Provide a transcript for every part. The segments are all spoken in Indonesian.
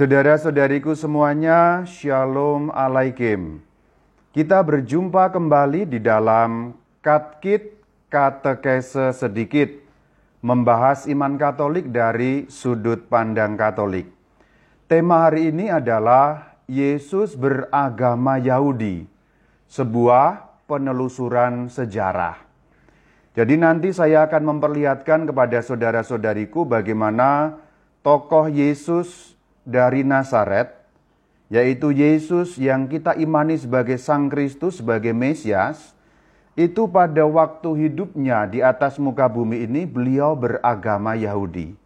Saudara-saudariku semuanya, Shalom Alaikum. Kita berjumpa kembali di dalam Katkit Katekese Sedikit, membahas iman Katolik dari sudut pandang Katolik. Tema hari ini adalah Yesus beragama Yahudi, sebuah penelusuran sejarah. Jadi nanti saya akan memperlihatkan kepada saudara-saudariku bagaimana tokoh Yesus dari Nazaret, yaitu Yesus yang kita imani sebagai Sang Kristus, sebagai Mesias, itu pada waktu hidupnya di atas muka bumi ini beliau beragama Yahudi.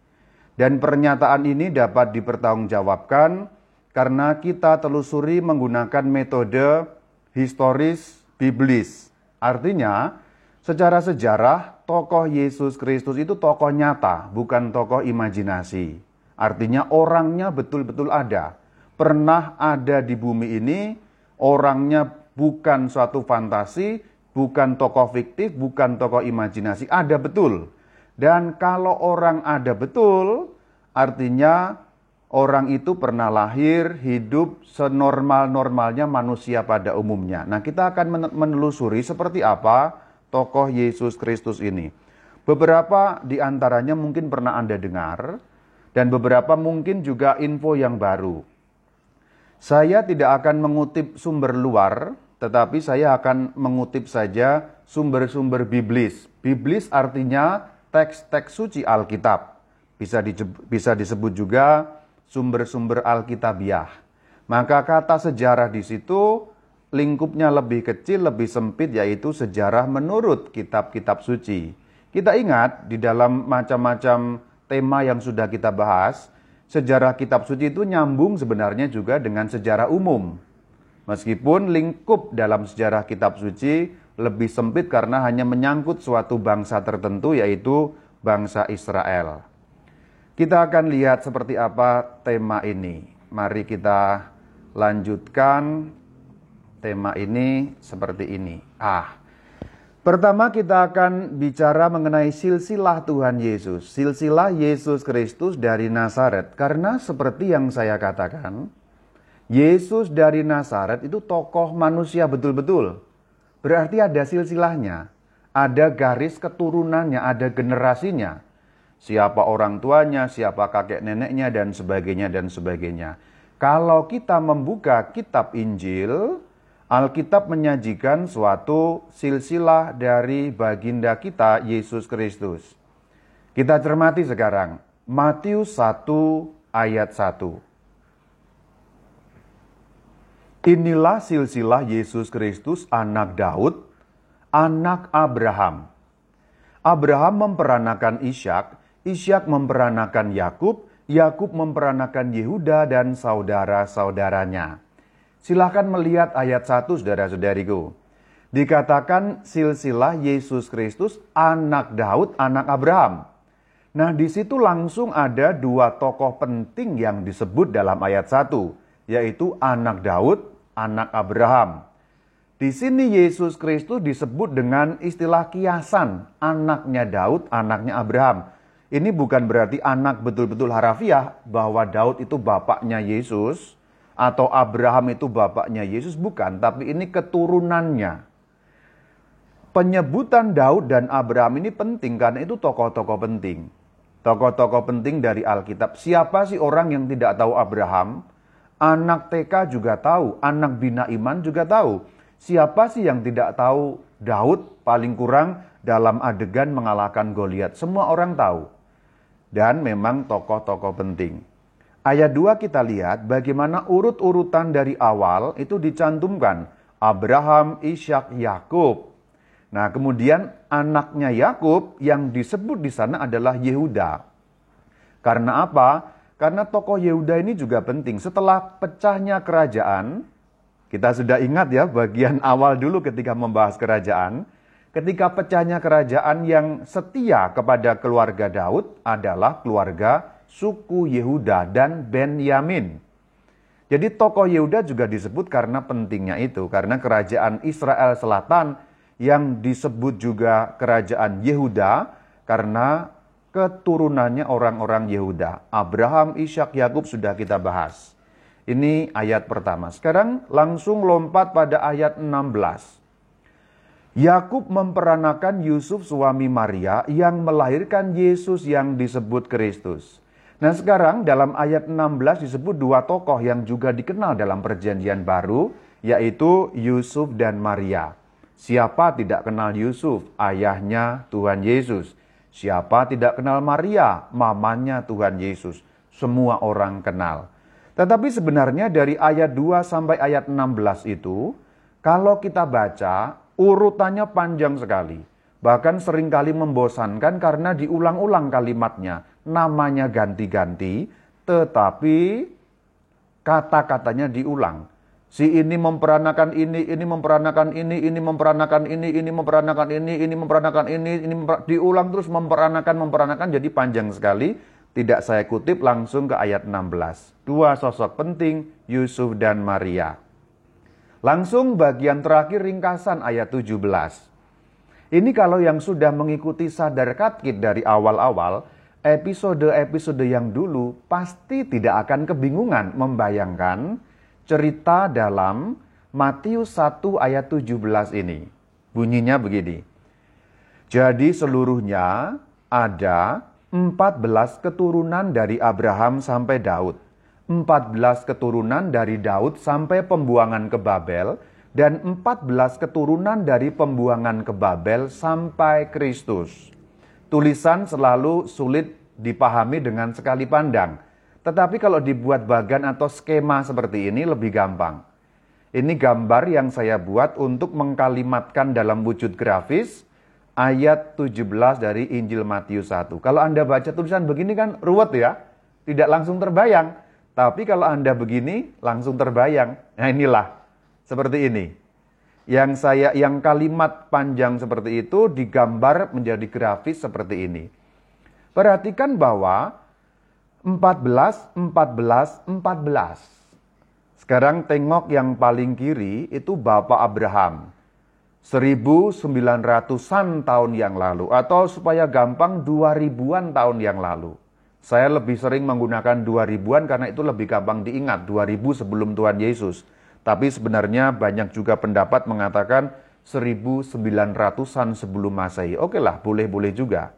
Dan pernyataan ini dapat dipertanggungjawabkan karena kita telusuri menggunakan metode historis biblis. Artinya, secara sejarah, tokoh Yesus Kristus itu tokoh nyata, bukan tokoh imajinasi. Artinya orangnya betul-betul ada. Pernah ada di bumi ini, orangnya bukan suatu fantasi, bukan tokoh fiktif, bukan tokoh imajinasi, ada betul. Dan kalau orang ada betul, artinya orang itu pernah lahir, hidup senormal-normalnya manusia pada umumnya. Nah, kita akan menelusuri seperti apa tokoh Yesus Kristus ini. Beberapa di antaranya mungkin pernah Anda dengar, dan beberapa mungkin juga info yang baru. Saya tidak akan mengutip sumber luar, tetapi saya akan mengutip saja sumber-sumber biblis. Biblis artinya teks-teks suci Alkitab. Bisa, bisa disebut juga sumber-sumber Alkitabiah. Maka kata sejarah di situ lingkupnya lebih kecil, lebih sempit, yaitu sejarah menurut kitab-kitab suci. Kita ingat di dalam macam-macam tema yang sudah kita bahas, sejarah kitab suci itu nyambung sebenarnya juga dengan sejarah umum. Meskipun lingkup dalam sejarah kitab suci lebih sempit karena hanya menyangkut suatu bangsa tertentu yaitu bangsa Israel. Kita akan lihat seperti apa tema ini. Mari kita lanjutkan tema ini seperti ini. Ah, Pertama kita akan bicara mengenai silsilah Tuhan Yesus, silsilah Yesus Kristus dari Nazaret. Karena seperti yang saya katakan, Yesus dari Nazaret itu tokoh manusia betul-betul. Berarti ada silsilahnya, ada garis keturunannya, ada generasinya. Siapa orang tuanya, siapa kakek neneknya, dan sebagainya, dan sebagainya. Kalau kita membuka kitab Injil, Alkitab menyajikan suatu silsilah dari baginda kita Yesus Kristus. Kita cermati sekarang Matius 1 ayat 1. Inilah silsilah Yesus Kristus anak Daud, anak Abraham. Abraham memperanakan Ishak, Ishak memperanakan Yakub, Yakub memperanakan Yehuda dan saudara-saudaranya. Silahkan melihat ayat 1 saudara-saudariku. Dikatakan silsilah Yesus Kristus anak Daud, anak Abraham. Nah di situ langsung ada dua tokoh penting yang disebut dalam ayat 1. Yaitu anak Daud, anak Abraham. Di sini Yesus Kristus disebut dengan istilah kiasan, anaknya Daud, anaknya Abraham. Ini bukan berarti anak betul-betul harafiah bahwa Daud itu bapaknya Yesus, atau Abraham itu bapaknya Yesus bukan, tapi ini keturunannya. Penyebutan Daud dan Abraham ini penting karena itu tokoh-tokoh penting. Tokoh-tokoh penting dari Alkitab. Siapa sih orang yang tidak tahu Abraham? Anak TK juga tahu, anak bina iman juga tahu. Siapa sih yang tidak tahu Daud paling kurang dalam adegan mengalahkan Goliat? Semua orang tahu. Dan memang tokoh-tokoh penting. Ayat 2 kita lihat bagaimana urut-urutan dari awal itu dicantumkan. Abraham, Ishak, Yakub. Nah, kemudian anaknya Yakub yang disebut di sana adalah Yehuda. Karena apa? Karena tokoh Yehuda ini juga penting. Setelah pecahnya kerajaan, kita sudah ingat ya bagian awal dulu ketika membahas kerajaan. Ketika pecahnya kerajaan yang setia kepada keluarga Daud adalah keluarga suku Yehuda dan Benyamin. Jadi tokoh Yehuda juga disebut karena pentingnya itu, karena kerajaan Israel Selatan yang disebut juga kerajaan Yehuda karena keturunannya orang-orang Yehuda. Abraham, Ishak, Yakub sudah kita bahas. Ini ayat pertama. Sekarang langsung lompat pada ayat 16. Yakub memperanakan Yusuf suami Maria yang melahirkan Yesus yang disebut Kristus. Nah sekarang dalam ayat 16 disebut dua tokoh yang juga dikenal dalam perjanjian baru, yaitu Yusuf dan Maria. Siapa tidak kenal Yusuf, ayahnya Tuhan Yesus. Siapa tidak kenal Maria, mamanya Tuhan Yesus. Semua orang kenal. Tetapi sebenarnya dari ayat 2 sampai ayat 16 itu, kalau kita baca, Urutannya panjang sekali. Bahkan sering kali membosankan karena diulang-ulang kalimatnya. Namanya ganti-ganti, tetapi kata-katanya diulang. Si ini memperanakan ini, ini memperanakan ini, ini memperanakan ini, ini memperanakan ini, ini memperanakan ini, ini memper... diulang terus memperanakan, memperanakan jadi panjang sekali. Tidak saya kutip langsung ke ayat 16. Dua sosok penting, Yusuf dan Maria. Langsung bagian terakhir ringkasan ayat 17. Ini kalau yang sudah mengikuti sadar katkit dari awal-awal, episode-episode yang dulu pasti tidak akan kebingungan membayangkan cerita dalam Matius 1 ayat 17 ini. Bunyinya begini. Jadi seluruhnya ada 14 keturunan dari Abraham sampai Daud 14 keturunan dari Daud sampai pembuangan ke Babel, dan 14 keturunan dari pembuangan ke Babel sampai Kristus. Tulisan selalu sulit dipahami dengan sekali pandang, tetapi kalau dibuat bagan atau skema seperti ini lebih gampang. Ini gambar yang saya buat untuk mengkalimatkan dalam wujud grafis ayat 17 dari Injil Matius 1. Kalau Anda baca tulisan begini kan ruwet ya, tidak langsung terbayang. Tapi kalau Anda begini, langsung terbayang. Nah inilah, seperti ini. Yang saya, yang kalimat panjang seperti itu digambar menjadi grafis seperti ini. Perhatikan bahwa 14, 14, 14. Sekarang tengok yang paling kiri itu Bapak Abraham. 1900-an tahun yang lalu atau supaya gampang 2000-an tahun yang lalu. Saya lebih sering menggunakan 2000-an karena itu lebih gampang diingat, 2000 sebelum Tuhan Yesus. Tapi sebenarnya banyak juga pendapat mengatakan 1900-an sebelum Masehi. Oke lah, boleh-boleh juga.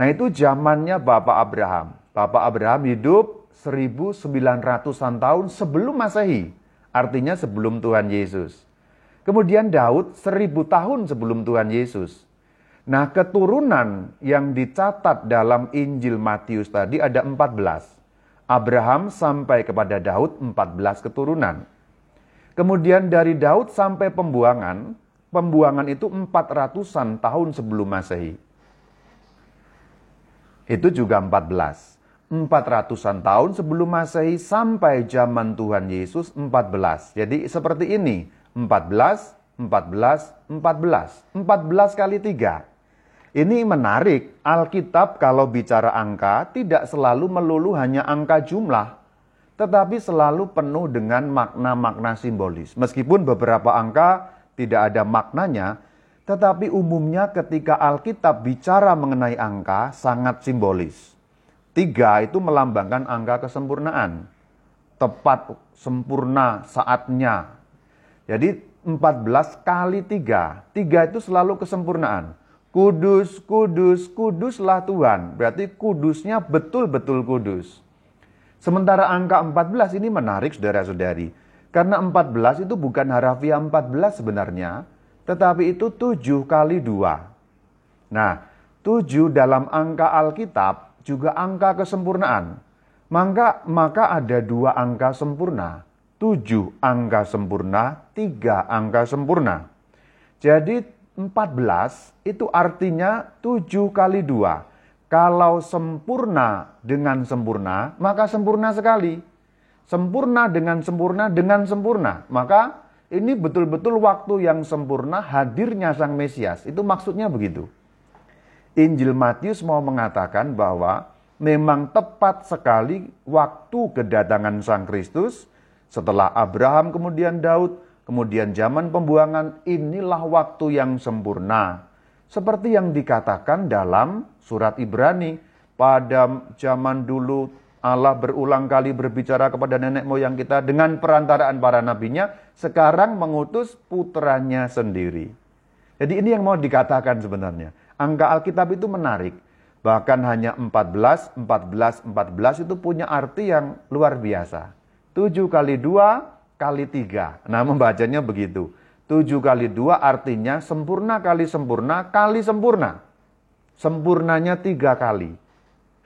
Nah itu zamannya Bapak Abraham. Bapak Abraham hidup 1900-an tahun sebelum Masehi. Artinya sebelum Tuhan Yesus. Kemudian Daud 1000 tahun sebelum Tuhan Yesus. Nah, keturunan yang dicatat dalam Injil Matius tadi ada 14. Abraham sampai kepada Daud 14 keturunan. Kemudian dari Daud sampai pembuangan, pembuangan itu 400-an tahun sebelum Masehi. Itu juga 14. 400-an tahun sebelum Masehi sampai zaman Tuhan Yesus 14. Jadi seperti ini, 14, 14, 14. 14 kali 3. Ini menarik, Alkitab kalau bicara angka tidak selalu melulu hanya angka jumlah, tetapi selalu penuh dengan makna-makna simbolis. Meskipun beberapa angka tidak ada maknanya, tetapi umumnya ketika Alkitab bicara mengenai angka sangat simbolis. Tiga itu melambangkan angka kesempurnaan. Tepat, sempurna, saatnya. Jadi 14 kali tiga. Tiga itu selalu kesempurnaan. Kudus, kudus, kuduslah Tuhan. Berarti kudusnya betul-betul kudus. Sementara angka 14 ini menarik saudara-saudari. Karena 14 itu bukan harafiah 14 sebenarnya, tetapi itu 7 kali 2. Nah, 7 dalam angka Alkitab juga angka kesempurnaan. Maka, maka ada dua angka sempurna. 7 angka sempurna, 3 angka sempurna. Jadi 14 itu artinya 7 kali 2. Kalau sempurna dengan sempurna, maka sempurna sekali. Sempurna dengan sempurna dengan sempurna. Maka ini betul-betul waktu yang sempurna hadirnya Sang Mesias. Itu maksudnya begitu. Injil Matius mau mengatakan bahwa memang tepat sekali waktu kedatangan Sang Kristus setelah Abraham kemudian Daud kemudian zaman pembuangan inilah waktu yang sempurna. Seperti yang dikatakan dalam surat Ibrani, pada zaman dulu Allah berulang kali berbicara kepada nenek moyang kita dengan perantaraan para nabinya, sekarang mengutus putranya sendiri. Jadi ini yang mau dikatakan sebenarnya. Angka Alkitab itu menarik. Bahkan hanya 14, 14, 14 itu punya arti yang luar biasa. 7 kali 2 kali 3. Nah membacanya begitu. 7 kali 2 artinya sempurna kali sempurna kali sempurna. Sempurnanya 3 kali.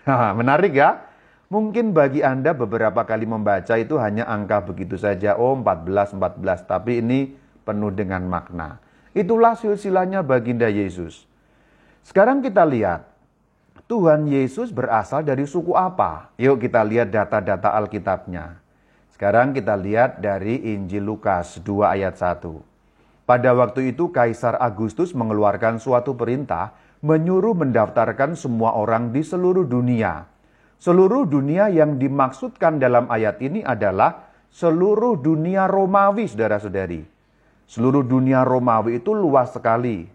menarik ya? Mungkin bagi Anda beberapa kali membaca itu hanya angka begitu saja. Oh 14, 14. Tapi ini penuh dengan makna. Itulah silsilahnya baginda Yesus. Sekarang kita lihat Tuhan Yesus berasal dari suku apa? Yuk kita lihat data-data Alkitabnya. Sekarang kita lihat dari Injil Lukas 2 ayat 1. Pada waktu itu Kaisar Agustus mengeluarkan suatu perintah menyuruh mendaftarkan semua orang di seluruh dunia. Seluruh dunia yang dimaksudkan dalam ayat ini adalah seluruh dunia Romawi, saudara-saudari. Seluruh dunia Romawi itu luas sekali.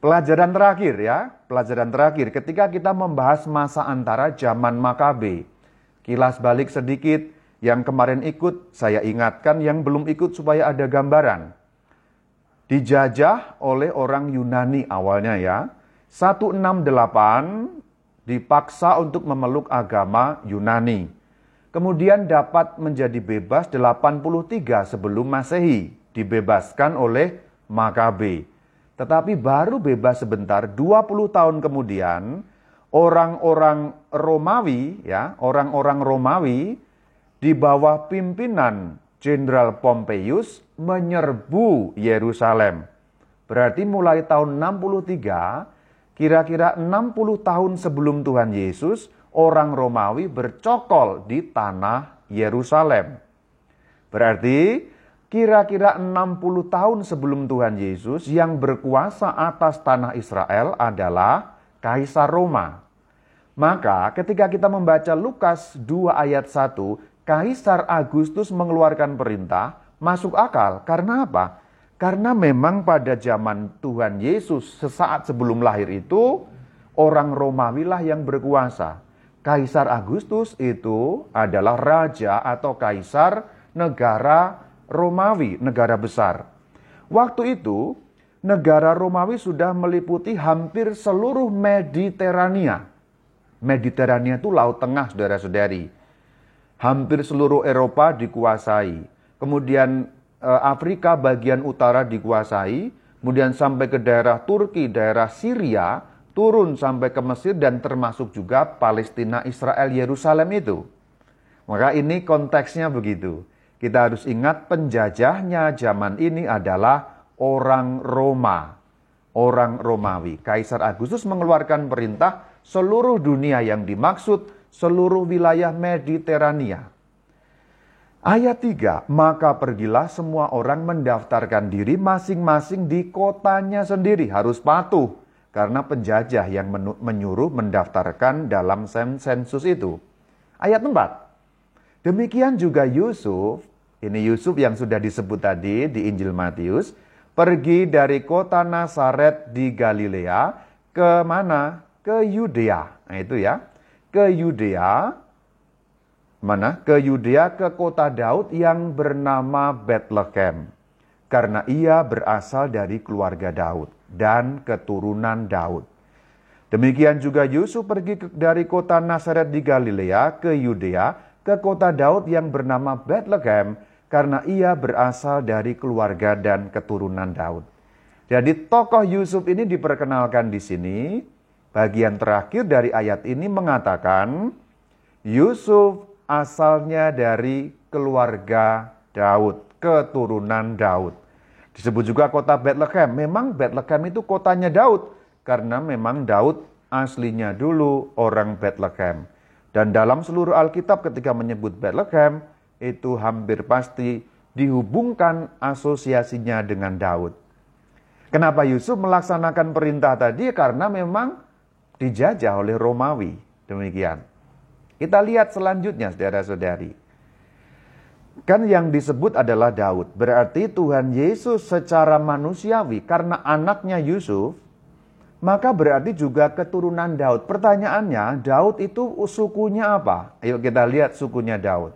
Pelajaran terakhir ya, pelajaran terakhir ketika kita membahas masa antara zaman Makabe. Kilas balik sedikit, yang kemarin ikut saya ingatkan, yang belum ikut supaya ada gambaran. Dijajah oleh orang Yunani awalnya ya. 168 dipaksa untuk memeluk agama Yunani. Kemudian dapat menjadi bebas 83 sebelum Masehi, dibebaskan oleh Makabe. Tetapi baru bebas sebentar, 20 tahun kemudian, orang-orang Romawi, ya, orang-orang Romawi di bawah pimpinan Jenderal Pompeius menyerbu Yerusalem. Berarti mulai tahun 63, kira-kira 60 tahun sebelum Tuhan Yesus, orang Romawi bercokol di tanah Yerusalem. Berarti Kira-kira 60 tahun sebelum Tuhan Yesus yang berkuasa atas tanah Israel adalah Kaisar Roma. Maka ketika kita membaca Lukas 2 ayat 1, Kaisar Agustus mengeluarkan perintah masuk akal. Karena apa? Karena memang pada zaman Tuhan Yesus sesaat sebelum lahir itu orang Romawi lah yang berkuasa. Kaisar Agustus itu adalah raja atau kaisar negara Romawi, negara besar. Waktu itu, negara Romawi sudah meliputi hampir seluruh Mediterania. Mediterania itu laut tengah, saudara-saudari. Hampir seluruh Eropa dikuasai. Kemudian eh, Afrika bagian utara dikuasai. Kemudian sampai ke daerah Turki, daerah Syria, turun sampai ke Mesir dan termasuk juga Palestina, Israel, Yerusalem itu. Maka ini konteksnya begitu. Kita harus ingat penjajahnya zaman ini adalah orang Roma, orang Romawi. Kaisar Agustus mengeluarkan perintah seluruh dunia yang dimaksud seluruh wilayah Mediterania. Ayat 3, maka pergilah semua orang mendaftarkan diri masing-masing di kotanya sendiri. Harus patuh, karena penjajah yang menyuruh mendaftarkan dalam sensus itu. Ayat 4, Demikian juga Yusuf, ini Yusuf yang sudah disebut tadi di Injil Matius, pergi dari kota Nazaret di Galilea ke mana? Ke Yudea. Nah itu ya. Ke Yudea, mana? Ke Yudea ke kota Daud yang bernama Bethlehem. Karena ia berasal dari keluarga Daud dan keturunan Daud. Demikian juga Yusuf pergi dari kota Nazaret di Galilea ke Yudea ke kota Daud yang bernama Bethlehem karena ia berasal dari keluarga dan keturunan Daud. Jadi tokoh Yusuf ini diperkenalkan di sini. Bagian terakhir dari ayat ini mengatakan Yusuf asalnya dari keluarga Daud, keturunan Daud. Disebut juga kota Bethlehem. Memang Bethlehem itu kotanya Daud karena memang Daud aslinya dulu orang Bethlehem. Dan dalam seluruh Alkitab ketika menyebut Bethlehem, itu hampir pasti dihubungkan asosiasinya dengan Daud. Kenapa Yusuf melaksanakan perintah tadi? Karena memang dijajah oleh Romawi. Demikian. Kita lihat selanjutnya, saudara-saudari. Kan yang disebut adalah Daud. Berarti Tuhan Yesus secara manusiawi, karena anaknya Yusuf, maka berarti juga keturunan Daud. Pertanyaannya, Daud itu sukunya apa? Ayo kita lihat sukunya Daud.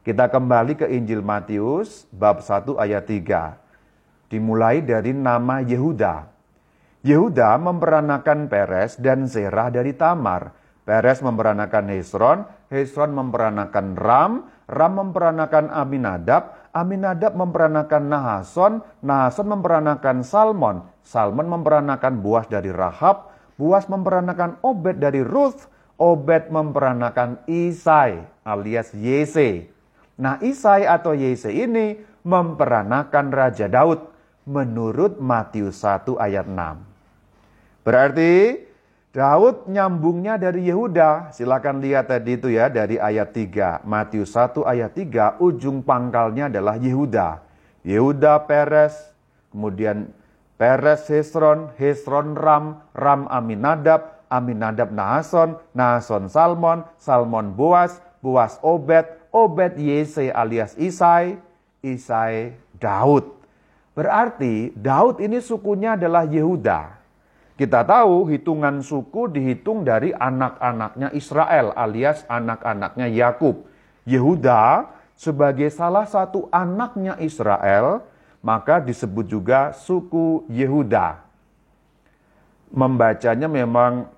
Kita kembali ke Injil Matius bab 1 ayat 3. Dimulai dari nama Yehuda. Yehuda memperanakan Peres dan Zerah dari Tamar. Peres memperanakan Hesron, Hesron memperanakan Ram, Ram memperanakan Aminadab, Aminadab memperanakan Nahason, Nahason memperanakan Salmon, Salmon memperanakan Buas dari Rahab, Buas memperanakan Obed dari Ruth, Obed memperanakan Isai alias Yese. Nah Isai atau Yese ini memperanakan Raja Daud menurut Matius 1 ayat 6. Berarti Daud nyambungnya dari Yehuda. Silakan lihat tadi itu ya dari ayat 3. Matius 1 ayat 3 ujung pangkalnya adalah Yehuda. Yehuda Peres, kemudian Peres Hesron, Hesron Ram, Ram Aminadab, Aminadab Nahason, Nahason Salmon, Salmon Boas, Boas Obed, Obed Yese alias Isai, Isai Daud. Berarti Daud ini sukunya adalah Yehuda. Kita tahu hitungan suku dihitung dari anak-anaknya Israel alias anak-anaknya Yakub. Yehuda sebagai salah satu anaknya Israel, maka disebut juga suku Yehuda. Membacanya memang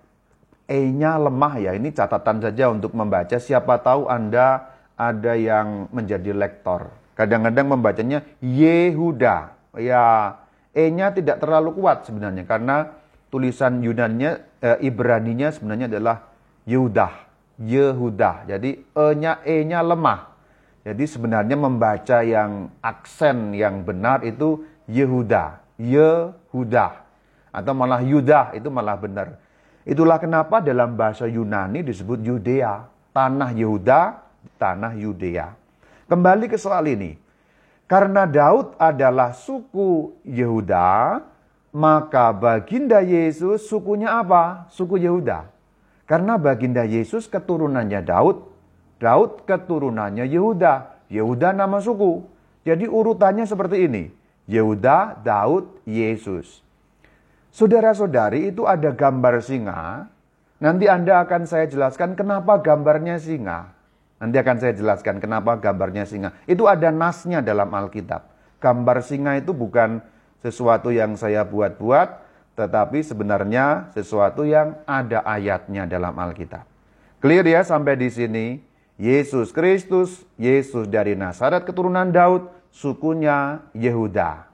E-nya lemah ya. Ini catatan saja untuk membaca. Siapa tahu Anda ada yang menjadi lektor. Kadang-kadang membacanya Yehuda. Ya, E-nya tidak terlalu kuat sebenarnya karena tulisan Yunannya e, Ibraninya sebenarnya adalah Yehudah, Yehuda. Jadi e-nya e-nya lemah. Jadi sebenarnya membaca yang aksen yang benar itu Yehuda, Yehuda atau malah Yudah itu malah benar. Itulah kenapa dalam bahasa Yunani disebut Yudea, tanah Yehuda, tanah Yudea. Kembali ke soal ini. Karena Daud adalah suku Yehuda, maka baginda Yesus sukunya apa? Suku Yehuda. Karena baginda Yesus keturunannya Daud, Daud keturunannya Yehuda. Yehuda nama suku. Jadi urutannya seperti ini. Yehuda, Daud, Yesus. Saudara-saudari itu ada gambar singa. Nanti Anda akan saya jelaskan kenapa gambarnya singa. Nanti akan saya jelaskan kenapa gambarnya singa. Itu ada nasnya dalam Alkitab. Gambar singa itu bukan sesuatu yang saya buat-buat, tetapi sebenarnya sesuatu yang ada ayatnya dalam Alkitab. Clear ya sampai di sini? Yesus Kristus, Yesus dari Nazaret keturunan Daud, sukunya Yehuda.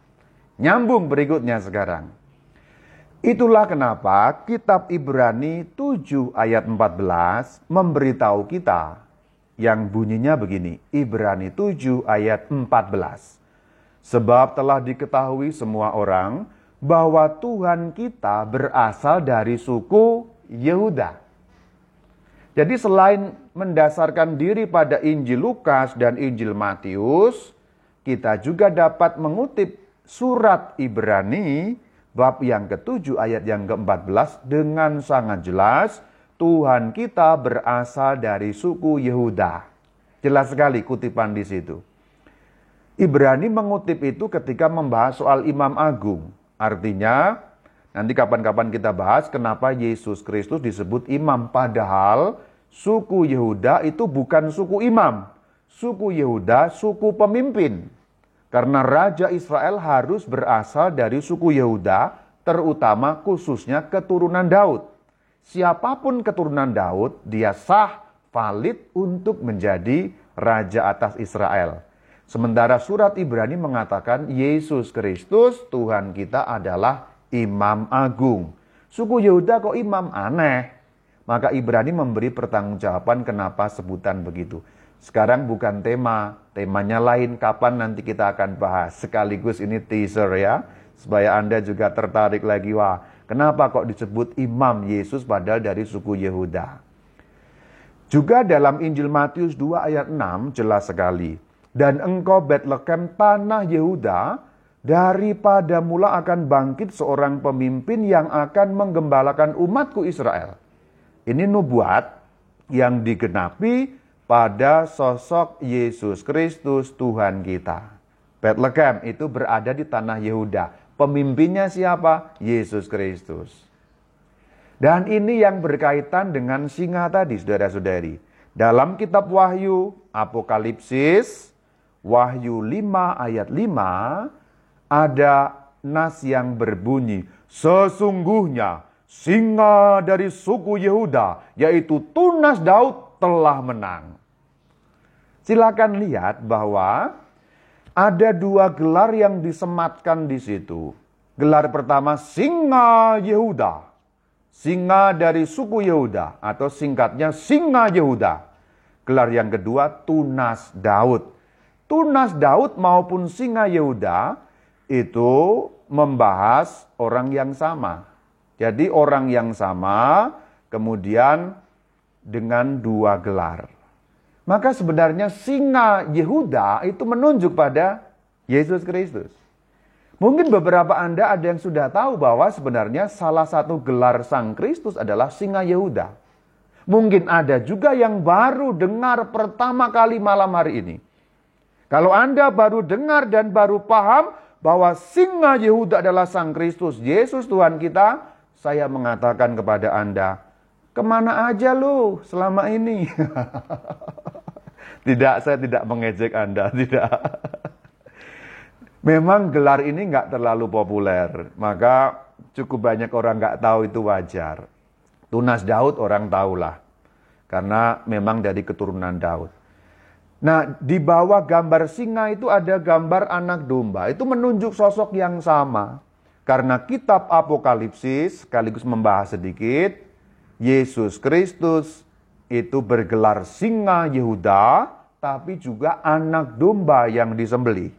Nyambung berikutnya sekarang. Itulah kenapa kitab Ibrani 7 ayat 14 memberitahu kita yang bunyinya begini. Ibrani 7 ayat 14. Sebab telah diketahui semua orang bahwa Tuhan kita berasal dari suku Yehuda. Jadi selain mendasarkan diri pada Injil Lukas dan Injil Matius, kita juga dapat mengutip surat Ibrani bab yang ketujuh ayat yang ke-14 dengan sangat jelas Tuhan kita berasal dari suku Yehuda. Jelas sekali kutipan di situ. Ibrani mengutip itu ketika membahas soal Imam Agung. Artinya, nanti kapan-kapan kita bahas kenapa Yesus Kristus disebut imam. Padahal suku Yehuda itu bukan suku imam. Suku Yehuda suku pemimpin. Karena Raja Israel harus berasal dari suku Yehuda, terutama khususnya keturunan Daud. Siapa pun keturunan Daud, dia sah, valid untuk menjadi Raja atas Israel. Sementara surat Ibrani mengatakan Yesus Kristus Tuhan kita adalah imam agung. Suku Yehuda kok imam aneh. Maka Ibrani memberi pertanggungjawaban kenapa sebutan begitu. Sekarang bukan tema, temanya lain kapan nanti kita akan bahas. Sekaligus ini teaser ya, supaya Anda juga tertarik lagi. Wah, kenapa kok disebut imam Yesus padahal dari suku Yehuda. Juga dalam Injil Matius 2 ayat 6 jelas sekali. Dan engkau Bethlehem tanah Yehuda, daripada mula akan bangkit seorang pemimpin yang akan menggembalakan umatku Israel. Ini nubuat yang digenapi pada sosok Yesus Kristus Tuhan kita. Bethlehem itu berada di tanah Yehuda. Pemimpinnya siapa? Yesus Kristus. Dan ini yang berkaitan dengan singa tadi, saudara-saudari. Dalam kitab Wahyu, Apokalipsis, Wahyu 5 ayat 5, ada nas yang berbunyi, Sesungguhnya singa dari suku Yehuda, yaitu Tunas Daud, telah menang. Silakan lihat bahwa ada dua gelar yang disematkan di situ. Gelar pertama singa Yehuda. Singa dari suku Yehuda atau singkatnya singa Yehuda. Gelar yang kedua Tunas Daud. Tunas Daud maupun singa Yehuda itu membahas orang yang sama. Jadi orang yang sama kemudian dengan dua gelar. Maka sebenarnya singa Yehuda itu menunjuk pada Yesus Kristus. Mungkin beberapa Anda ada yang sudah tahu bahwa sebenarnya salah satu gelar Sang Kristus adalah singa Yehuda. Mungkin ada juga yang baru dengar pertama kali malam hari ini. Kalau Anda baru dengar dan baru paham bahwa singa Yehuda adalah Sang Kristus, Yesus Tuhan kita, saya mengatakan kepada Anda, ke mana aja lu selama ini? tidak, saya tidak mengejek Anda, tidak. Memang gelar ini nggak terlalu populer, maka cukup banyak orang nggak tahu itu wajar. Tunas Daud orang tahulah, karena memang dari keturunan Daud. Nah, di bawah gambar singa itu ada gambar anak domba. Itu menunjuk sosok yang sama. Karena kitab Apokalipsis sekaligus membahas sedikit, Yesus Kristus itu bergelar singa Yehuda, tapi juga anak domba yang disembelih.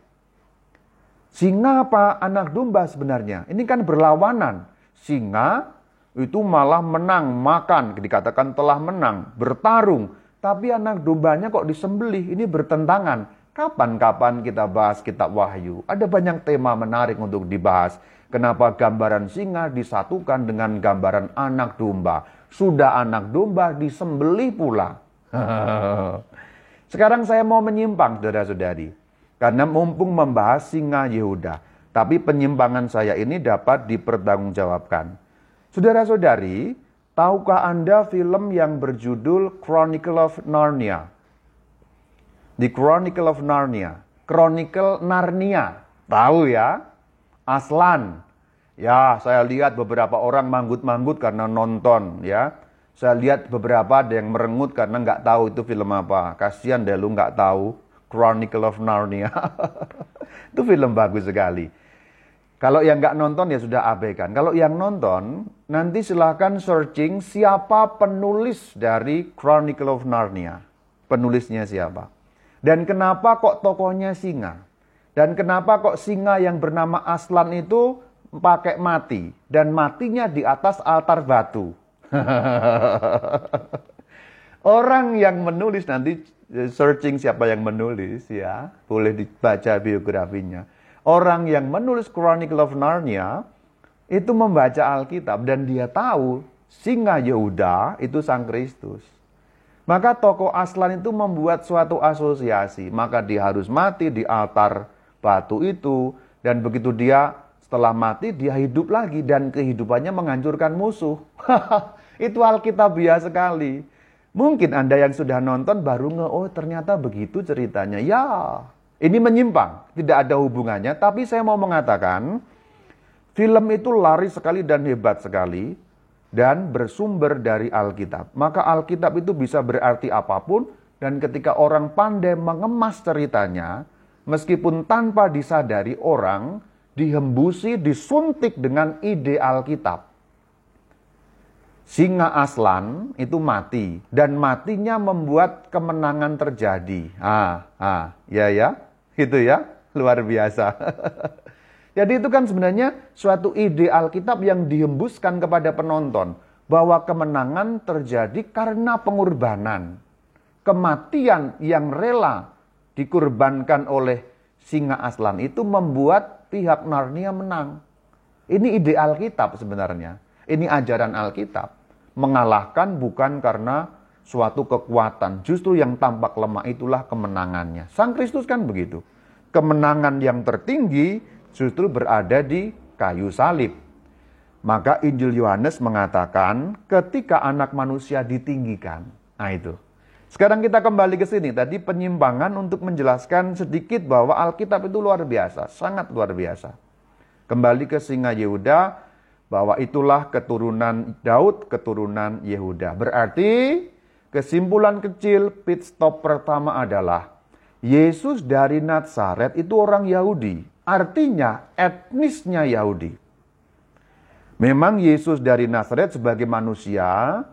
Singa apa anak domba sebenarnya? Ini kan berlawanan. Singa itu malah menang, makan, dikatakan telah menang, bertarung. Tapi anak dombanya kok disembelih, ini bertentangan. Kapan-kapan kita bahas kitab Wahyu. Ada banyak tema menarik untuk dibahas. Kenapa gambaran singa disatukan dengan gambaran anak domba. Sudah anak domba disembelih pula. Sekarang saya mau menyimpang, saudara-saudari. Karena mumpung membahas singa Yehuda. Tapi penyimpangan saya ini dapat dipertanggungjawabkan. Saudara-saudari, tahukah Anda film yang berjudul Chronicle of Narnia? The Chronicle of Narnia. Chronicle Narnia. Tahu ya? Aslan. Ya, saya lihat beberapa orang manggut-manggut karena nonton ya. Saya lihat beberapa ada yang merengut karena nggak tahu itu film apa. Kasihan deh lu nggak tahu. Chronicle of Narnia. itu film bagus sekali. Kalau yang nggak nonton ya sudah abaikan. Kalau yang nonton, nanti silahkan searching siapa penulis dari Chronicle of Narnia. Penulisnya siapa. Dan kenapa kok tokonya singa. Dan kenapa kok singa yang bernama Aslan itu pakai mati. Dan matinya di atas altar batu. Orang yang menulis nanti searching siapa yang menulis ya, boleh dibaca biografinya. Orang yang menulis Chronicle of Narnia itu membaca Alkitab dan dia tahu singa Yehuda itu Sang Kristus. Maka tokoh Aslan itu membuat suatu asosiasi, maka dia harus mati di altar batu itu dan begitu dia setelah mati dia hidup lagi dan kehidupannya menghancurkan musuh. itu Alkitabiah sekali. Mungkin Anda yang sudah nonton baru nge, oh ternyata begitu ceritanya. Ya, ini menyimpang, tidak ada hubungannya. Tapi saya mau mengatakan, film itu lari sekali dan hebat sekali. Dan bersumber dari Alkitab. Maka Alkitab itu bisa berarti apa pun. Dan ketika orang pandai mengemas ceritanya, meskipun tanpa disadari orang dihembusi, disuntik dengan ide Alkitab singa aslan itu mati dan matinya membuat kemenangan terjadi. Ah, ah, ya ya, itu ya, luar biasa. Jadi itu kan sebenarnya suatu ide Alkitab yang dihembuskan kepada penonton bahwa kemenangan terjadi karena pengorbanan. Kematian yang rela dikurbankan oleh singa aslan itu membuat pihak Narnia menang. Ini ide Alkitab sebenarnya. Ini ajaran Alkitab mengalahkan bukan karena suatu kekuatan. Justru yang tampak lemah itulah kemenangannya. Sang Kristus kan begitu. Kemenangan yang tertinggi justru berada di kayu salib. Maka Injil Yohanes mengatakan ketika anak manusia ditinggikan. Nah itu. Sekarang kita kembali ke sini. Tadi penyimpangan untuk menjelaskan sedikit bahwa Alkitab itu luar biasa. Sangat luar biasa. Kembali ke singa Yehuda bahwa itulah keturunan Daud, keturunan Yehuda. Berarti kesimpulan kecil pit stop pertama adalah Yesus dari Nazaret itu orang Yahudi. Artinya etnisnya Yahudi. Memang Yesus dari Nazaret sebagai manusia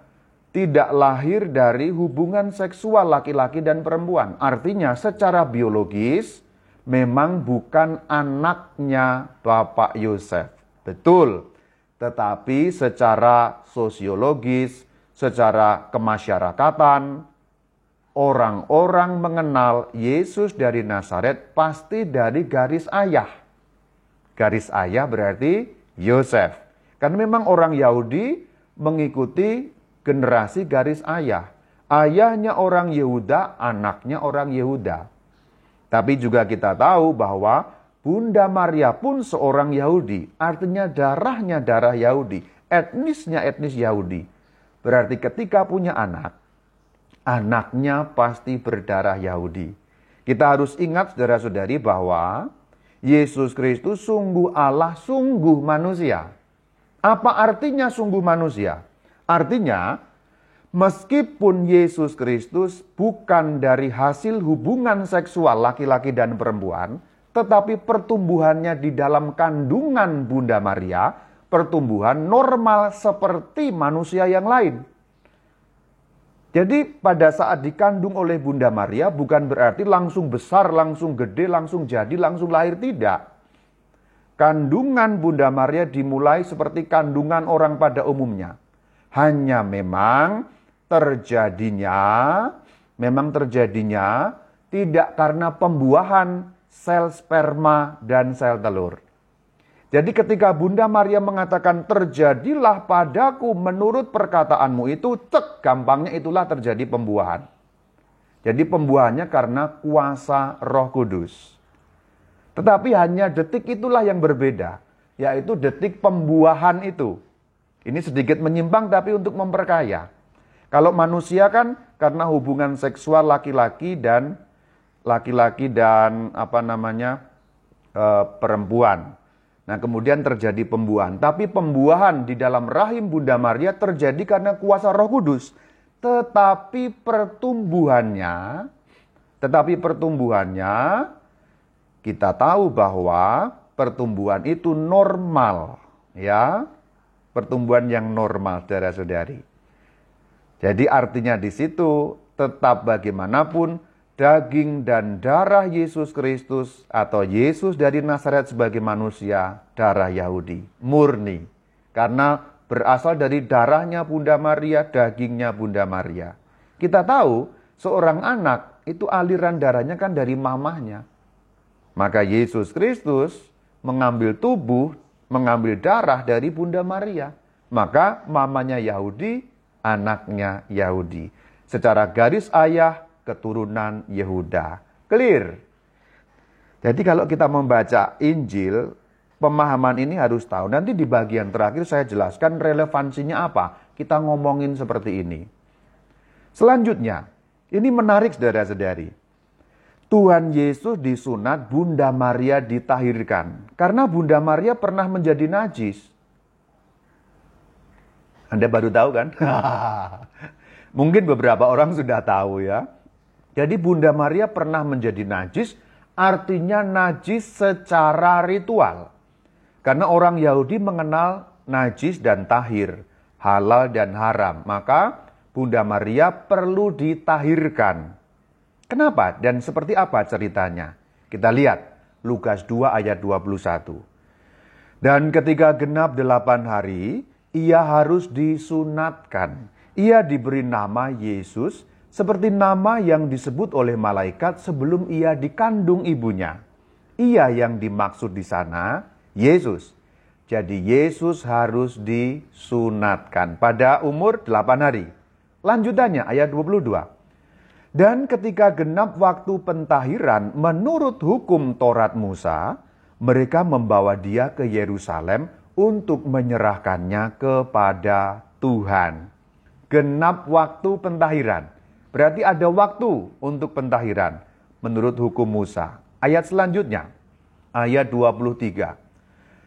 tidak lahir dari hubungan seksual laki-laki dan perempuan. Artinya secara biologis memang bukan anaknya Bapak Yosef. Betul. Tetapi secara sosiologis, secara kemasyarakatan, orang-orang mengenal Yesus dari Nazaret pasti dari garis ayah. Garis ayah berarti Yosef. Karena memang orang Yahudi mengikuti generasi garis ayah. Ayahnya orang Yehuda, anaknya orang Yehuda. Tapi juga kita tahu bahwa Bunda Maria pun seorang Yahudi. Artinya darahnya darah Yahudi. Etnisnya etnis Yahudi. Berarti ketika punya anak, anaknya pasti berdarah Yahudi. Kita harus ingat saudara-saudari bahwa Yesus Kristus sungguh Allah, sungguh manusia. Apa artinya sungguh manusia? Artinya, meskipun Yesus Kristus bukan dari hasil hubungan seksual laki-laki dan perempuan, tetapi pertumbuhannya di dalam kandungan Bunda Maria, pertumbuhan normal seperti manusia yang lain. Jadi pada saat dikandung oleh Bunda Maria bukan berarti langsung besar, langsung gede, langsung jadi, langsung lahir tidak. Kandungan Bunda Maria dimulai seperti kandungan orang pada umumnya. Hanya memang terjadinya, memang terjadinya tidak karena pembuahan sel sperma dan sel telur. Jadi ketika Bunda Maria mengatakan terjadilah padaku menurut perkataanmu itu, cek gampangnya itulah terjadi pembuahan. Jadi pembuahannya karena kuasa roh kudus. Tetapi hanya detik itulah yang berbeda, yaitu detik pembuahan itu. Ini sedikit menyimpang tapi untuk memperkaya. Kalau manusia kan karena hubungan seksual laki-laki dan laki-laki dan apa namanya e, perempuan. Nah kemudian terjadi pembuahan. Tapi pembuahan di dalam rahim Bunda Maria terjadi karena kuasa Roh Kudus. Tetapi pertumbuhannya, tetapi pertumbuhannya kita tahu bahwa pertumbuhan itu normal, ya. Pertumbuhan yang normal, saudara-saudari. Jadi artinya di situ tetap bagaimanapun daging dan darah Yesus Kristus atau Yesus dari Nazaret sebagai manusia, darah Yahudi, murni. Karena berasal dari darahnya Bunda Maria, dagingnya Bunda Maria. Kita tahu seorang anak itu aliran darahnya kan dari mamahnya. Maka Yesus Kristus mengambil tubuh, mengambil darah dari Bunda Maria. Maka mamanya Yahudi, anaknya Yahudi. Secara garis ayah, keturunan Yehuda. Clear. Jadi kalau kita membaca Injil, pemahaman ini harus tahu. Nanti di bagian terakhir saya jelaskan relevansinya apa. Kita ngomongin seperti ini. Selanjutnya, ini menarik saudara-saudari. Tuhan Yesus disunat, Bunda Maria ditahirkan. Karena Bunda Maria pernah menjadi najis. Anda baru tahu kan? Mungkin beberapa orang sudah tahu ya. Jadi Bunda Maria pernah menjadi najis, artinya najis secara ritual. Karena orang Yahudi mengenal najis dan tahir, halal dan haram. Maka Bunda Maria perlu ditahirkan. Kenapa dan seperti apa ceritanya? Kita lihat Lukas 2 ayat 21. Dan ketika genap delapan hari, ia harus disunatkan. Ia diberi nama Yesus seperti nama yang disebut oleh malaikat sebelum ia dikandung ibunya. Ia yang dimaksud di sana, Yesus. Jadi Yesus harus disunatkan pada umur delapan hari. Lanjutannya ayat 22. Dan ketika genap waktu pentahiran menurut hukum Taurat Musa, mereka membawa dia ke Yerusalem untuk menyerahkannya kepada Tuhan. Genap waktu pentahiran. Berarti ada waktu untuk pentahiran menurut hukum Musa. Ayat selanjutnya, ayat 23.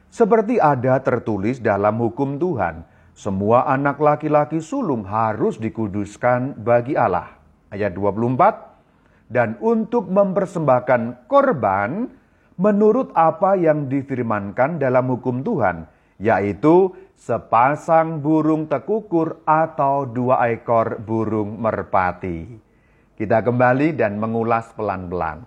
Seperti ada tertulis dalam hukum Tuhan, semua anak laki-laki sulung harus dikuduskan bagi Allah. Ayat 24, dan untuk mempersembahkan korban menurut apa yang difirmankan dalam hukum Tuhan, yaitu sepasang burung tekukur atau dua ekor burung merpati. Kita kembali dan mengulas pelan-pelan.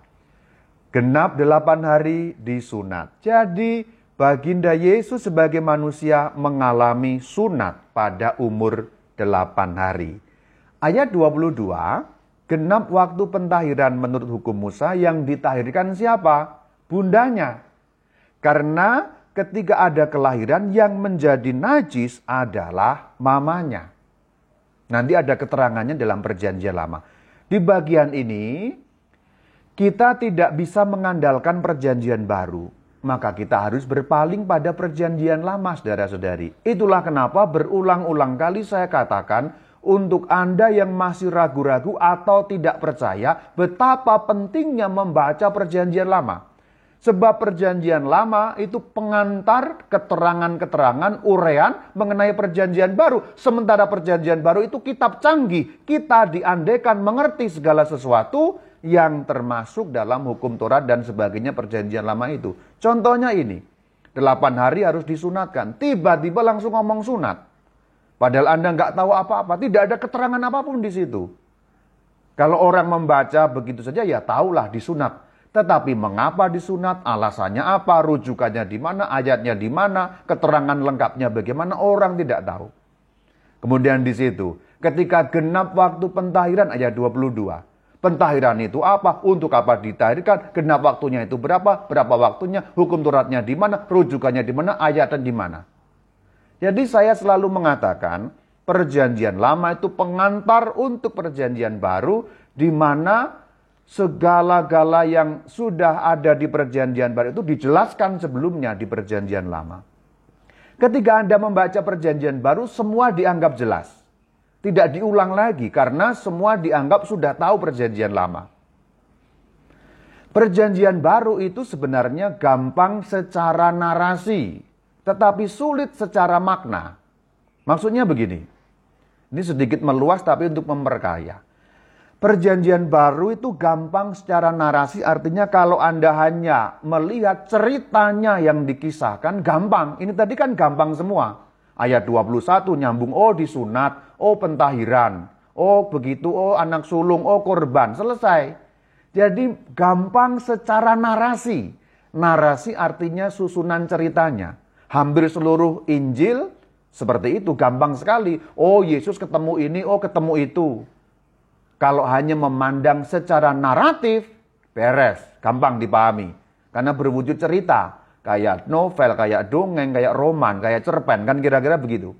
Genap delapan hari disunat. Jadi Baginda Yesus sebagai manusia mengalami sunat pada umur 8 hari. Ayat 22, genap waktu pentahiran menurut hukum Musa yang ditahirkan siapa? Bundanya. Karena ketika ada kelahiran yang menjadi najis adalah mamanya. Nanti ada keterangannya dalam perjanjian lama. Di bagian ini, kita tidak bisa mengandalkan perjanjian baru maka kita harus berpaling pada perjanjian lama, saudara-saudari. Itulah kenapa berulang-ulang kali saya katakan, untuk Anda yang masih ragu-ragu atau tidak percaya, betapa pentingnya membaca perjanjian lama. Sebab perjanjian lama itu pengantar keterangan-keterangan urean mengenai perjanjian baru. Sementara perjanjian baru itu kitab canggih. Kita diandekan mengerti segala sesuatu yang termasuk dalam hukum Taurat dan sebagainya perjanjian lama itu. Contohnya ini, delapan hari harus disunatkan. Tiba-tiba langsung ngomong sunat. Padahal Anda nggak tahu apa-apa, tidak ada keterangan apa pun di situ. Kalau orang membaca begitu saja ya tahulah disunat. Tetapi mengapa disunat, alasannya apa, rujukannya di mana, ayatnya di mana, keterangan lengkapnya bagaimana, orang tidak tahu. Kemudian di situ, ketika genap waktu pentahiran ayat 22. Pentahiran itu apa? Untuk apa ditahirkan? Genap waktunya itu berapa? Berapa waktunya? Hukum turatnya di mana? Rujukannya di mana? Ayatnya di mana? Jadi saya selalu mengatakan, perjanjian lama itu pengantar untuk perjanjian baru di mana segala-gala yang sudah ada di perjanjian baru itu dijelaskan sebelumnya di perjanjian lama. Ketika Anda membaca perjanjian baru, semua dianggap jelas. Tidak diulang lagi karena semua dianggap sudah tahu perjanjian lama. Perjanjian baru itu sebenarnya gampang secara narasi, tetapi sulit secara makna. Maksudnya begini, ini sedikit meluas tapi untuk memperkaya. Perjanjian baru itu gampang secara narasi, artinya kalau Anda hanya melihat ceritanya yang dikisahkan, gampang. Ini tadi kan gampang semua. Ayat 21 nyambung, oh disunat, oh pentahiran, oh begitu, oh anak sulung, oh korban, selesai. Jadi gampang secara narasi. Narasi artinya susunan ceritanya. Hampir seluruh Injil seperti itu, gampang sekali. Oh Yesus ketemu ini, oh ketemu itu. Kalau hanya memandang secara naratif, beres, gampang dipahami. Karena berwujud cerita, kayak novel, kayak dongeng, kayak roman, kayak cerpen, kan kira-kira begitu.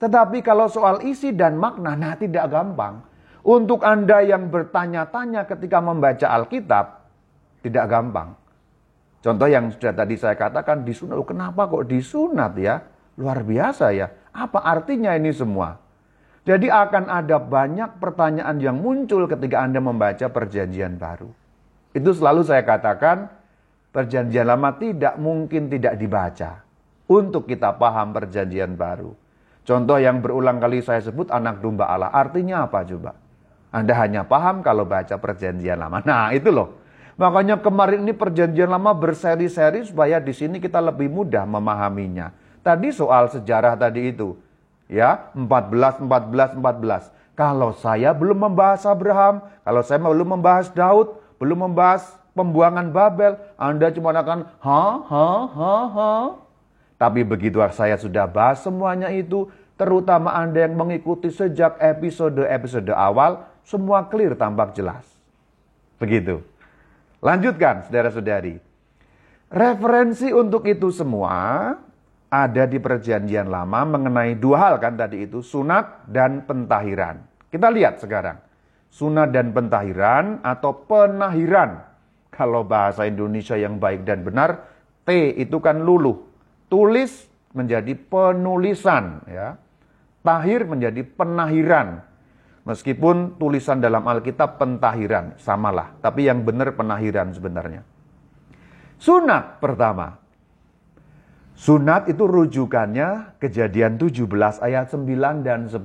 Tetapi kalau soal isi dan makna, nah tidak gampang. Untuk Anda yang bertanya-tanya ketika membaca Alkitab, tidak gampang. Contoh yang sudah tadi saya katakan, disunat. Kenapa kok disunat ya? Luar biasa ya. Apa artinya ini semua? Jadi akan ada banyak pertanyaan yang muncul ketika Anda membaca perjanjian baru. Itu selalu saya katakan, perjanjian lama tidak mungkin tidak dibaca untuk kita paham perjanjian baru. Contoh yang berulang kali saya sebut anak domba Allah. Artinya apa coba? Anda hanya paham kalau baca perjanjian lama. Nah itu loh. Makanya kemarin ini perjanjian lama berseri-seri supaya di sini kita lebih mudah memahaminya. Tadi soal sejarah tadi itu ya 14 14 14. Kalau saya belum membahas Abraham, kalau saya belum membahas Daud, belum membahas pembuangan Babel, Anda cuma akan ha ha ha ha. Tapi begitu saya sudah bahas semuanya itu, terutama Anda yang mengikuti sejak episode-episode awal, semua clear tampak jelas. Begitu. Lanjutkan, saudara-saudari. Referensi untuk itu semua ada di perjanjian lama mengenai dua hal kan tadi itu, sunat dan pentahiran. Kita lihat sekarang. Sunat dan pentahiran atau penahiran. Kalau bahasa Indonesia yang baik dan benar, T itu kan luluh. Tulis menjadi penulisan ya. Tahir menjadi penahiran. Meskipun tulisan dalam Alkitab pentahiran, samalah. Tapi yang benar penahiran sebenarnya. Sunat pertama. Sunat itu rujukannya kejadian 17 ayat 9 dan 10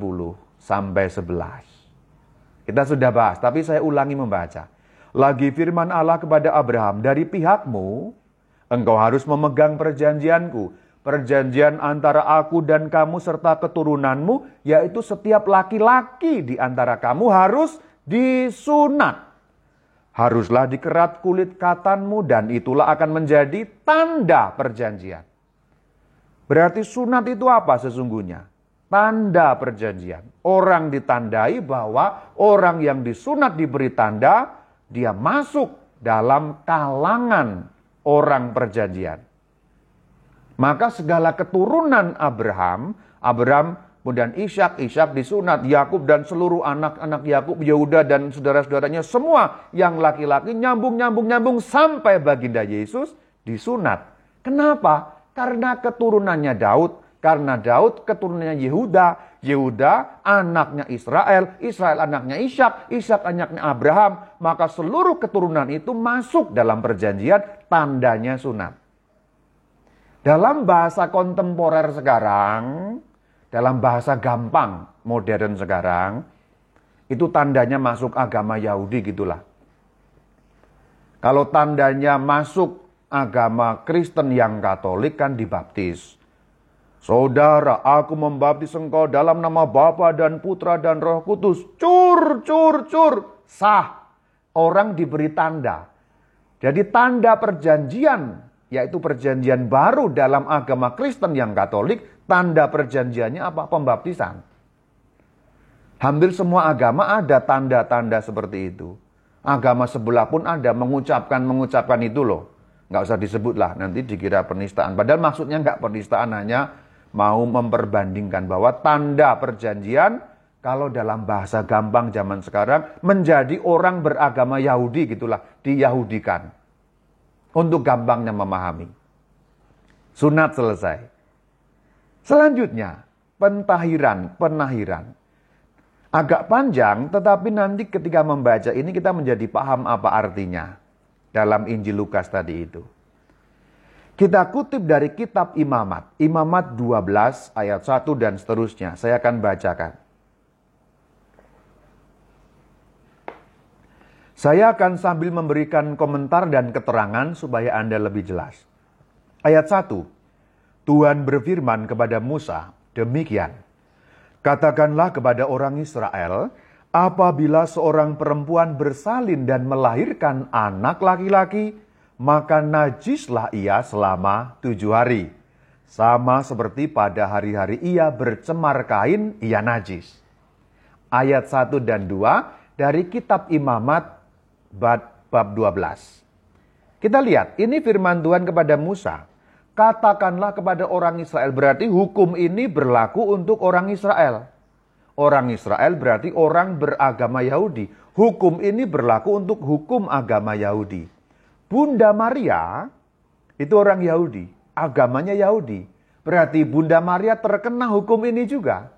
sampai 11. Kita sudah bahas, tapi saya ulangi membaca. Lagi firman Allah kepada Abraham, dari pihakmu, engkau harus memegang perjanjianku, perjanjian antara aku dan kamu serta keturunanmu, yaitu setiap laki-laki di antara kamu harus disunat. Haruslah dikerat kulit katanmu dan itulah akan menjadi tanda perjanjian. Berarti sunat itu apa sesungguhnya? Tanda perjanjian. Orang ditandai bahwa orang yang disunat diberi tanda, dia masuk dalam kalangan orang perjanjian. Maka segala keturunan Abraham, Abraham kemudian Ishak, Ishak disunat, Yakub dan seluruh anak-anak Yakub, Yehuda dan saudara-saudaranya semua yang laki-laki nyambung nyambung nyambung sampai baginda Yesus disunat. Kenapa? Karena keturunannya Daud, karena Daud keturunannya Yehuda, Yehuda anaknya Israel, Israel anaknya Ishak, Ishak anaknya Abraham, maka seluruh keturunan itu masuk dalam perjanjian tandanya sunat. Dalam bahasa kontemporer sekarang, dalam bahasa gampang modern sekarang, itu tandanya masuk agama Yahudi gitulah. Kalau tandanya masuk agama Kristen yang Katolik kan dibaptis. Saudara, aku membaptis engkau dalam nama Bapa dan Putra dan Roh Kudus. Cur, cur, cur. Sah. Orang diberi tanda. Jadi tanda perjanjian yaitu perjanjian baru dalam agama Kristen yang Katolik, tanda perjanjiannya apa? Pembaptisan. Hampir semua agama ada tanda-tanda seperti itu. Agama sebelah pun ada mengucapkan-mengucapkan itu loh. Nggak usah disebut lah, nanti dikira penistaan. Padahal maksudnya nggak penistaan, hanya mau memperbandingkan bahwa tanda perjanjian kalau dalam bahasa gampang zaman sekarang menjadi orang beragama Yahudi gitulah, diyahudikan. Untuk gampangnya memahami. Sunat selesai. Selanjutnya, pentahiran, penahiran. Agak panjang, tetapi nanti ketika membaca ini kita menjadi paham apa artinya. Dalam Injil Lukas tadi itu. Kita kutip dari kitab Imamat. Imamat 12 ayat 1 dan seterusnya. Saya akan bacakan. Saya akan sambil memberikan komentar dan keterangan supaya Anda lebih jelas. Ayat 1. Tuhan berfirman kepada Musa, demikian. Katakanlah kepada orang Israel, apabila seorang perempuan bersalin dan melahirkan anak laki-laki, maka najislah ia selama tujuh hari. Sama seperti pada hari-hari ia bercemar kain, ia najis. Ayat 1 dan 2 dari kitab imamat bab 12. Kita lihat, ini firman Tuhan kepada Musa. Katakanlah kepada orang Israel, berarti hukum ini berlaku untuk orang Israel. Orang Israel berarti orang beragama Yahudi. Hukum ini berlaku untuk hukum agama Yahudi. Bunda Maria itu orang Yahudi, agamanya Yahudi. Berarti Bunda Maria terkena hukum ini juga.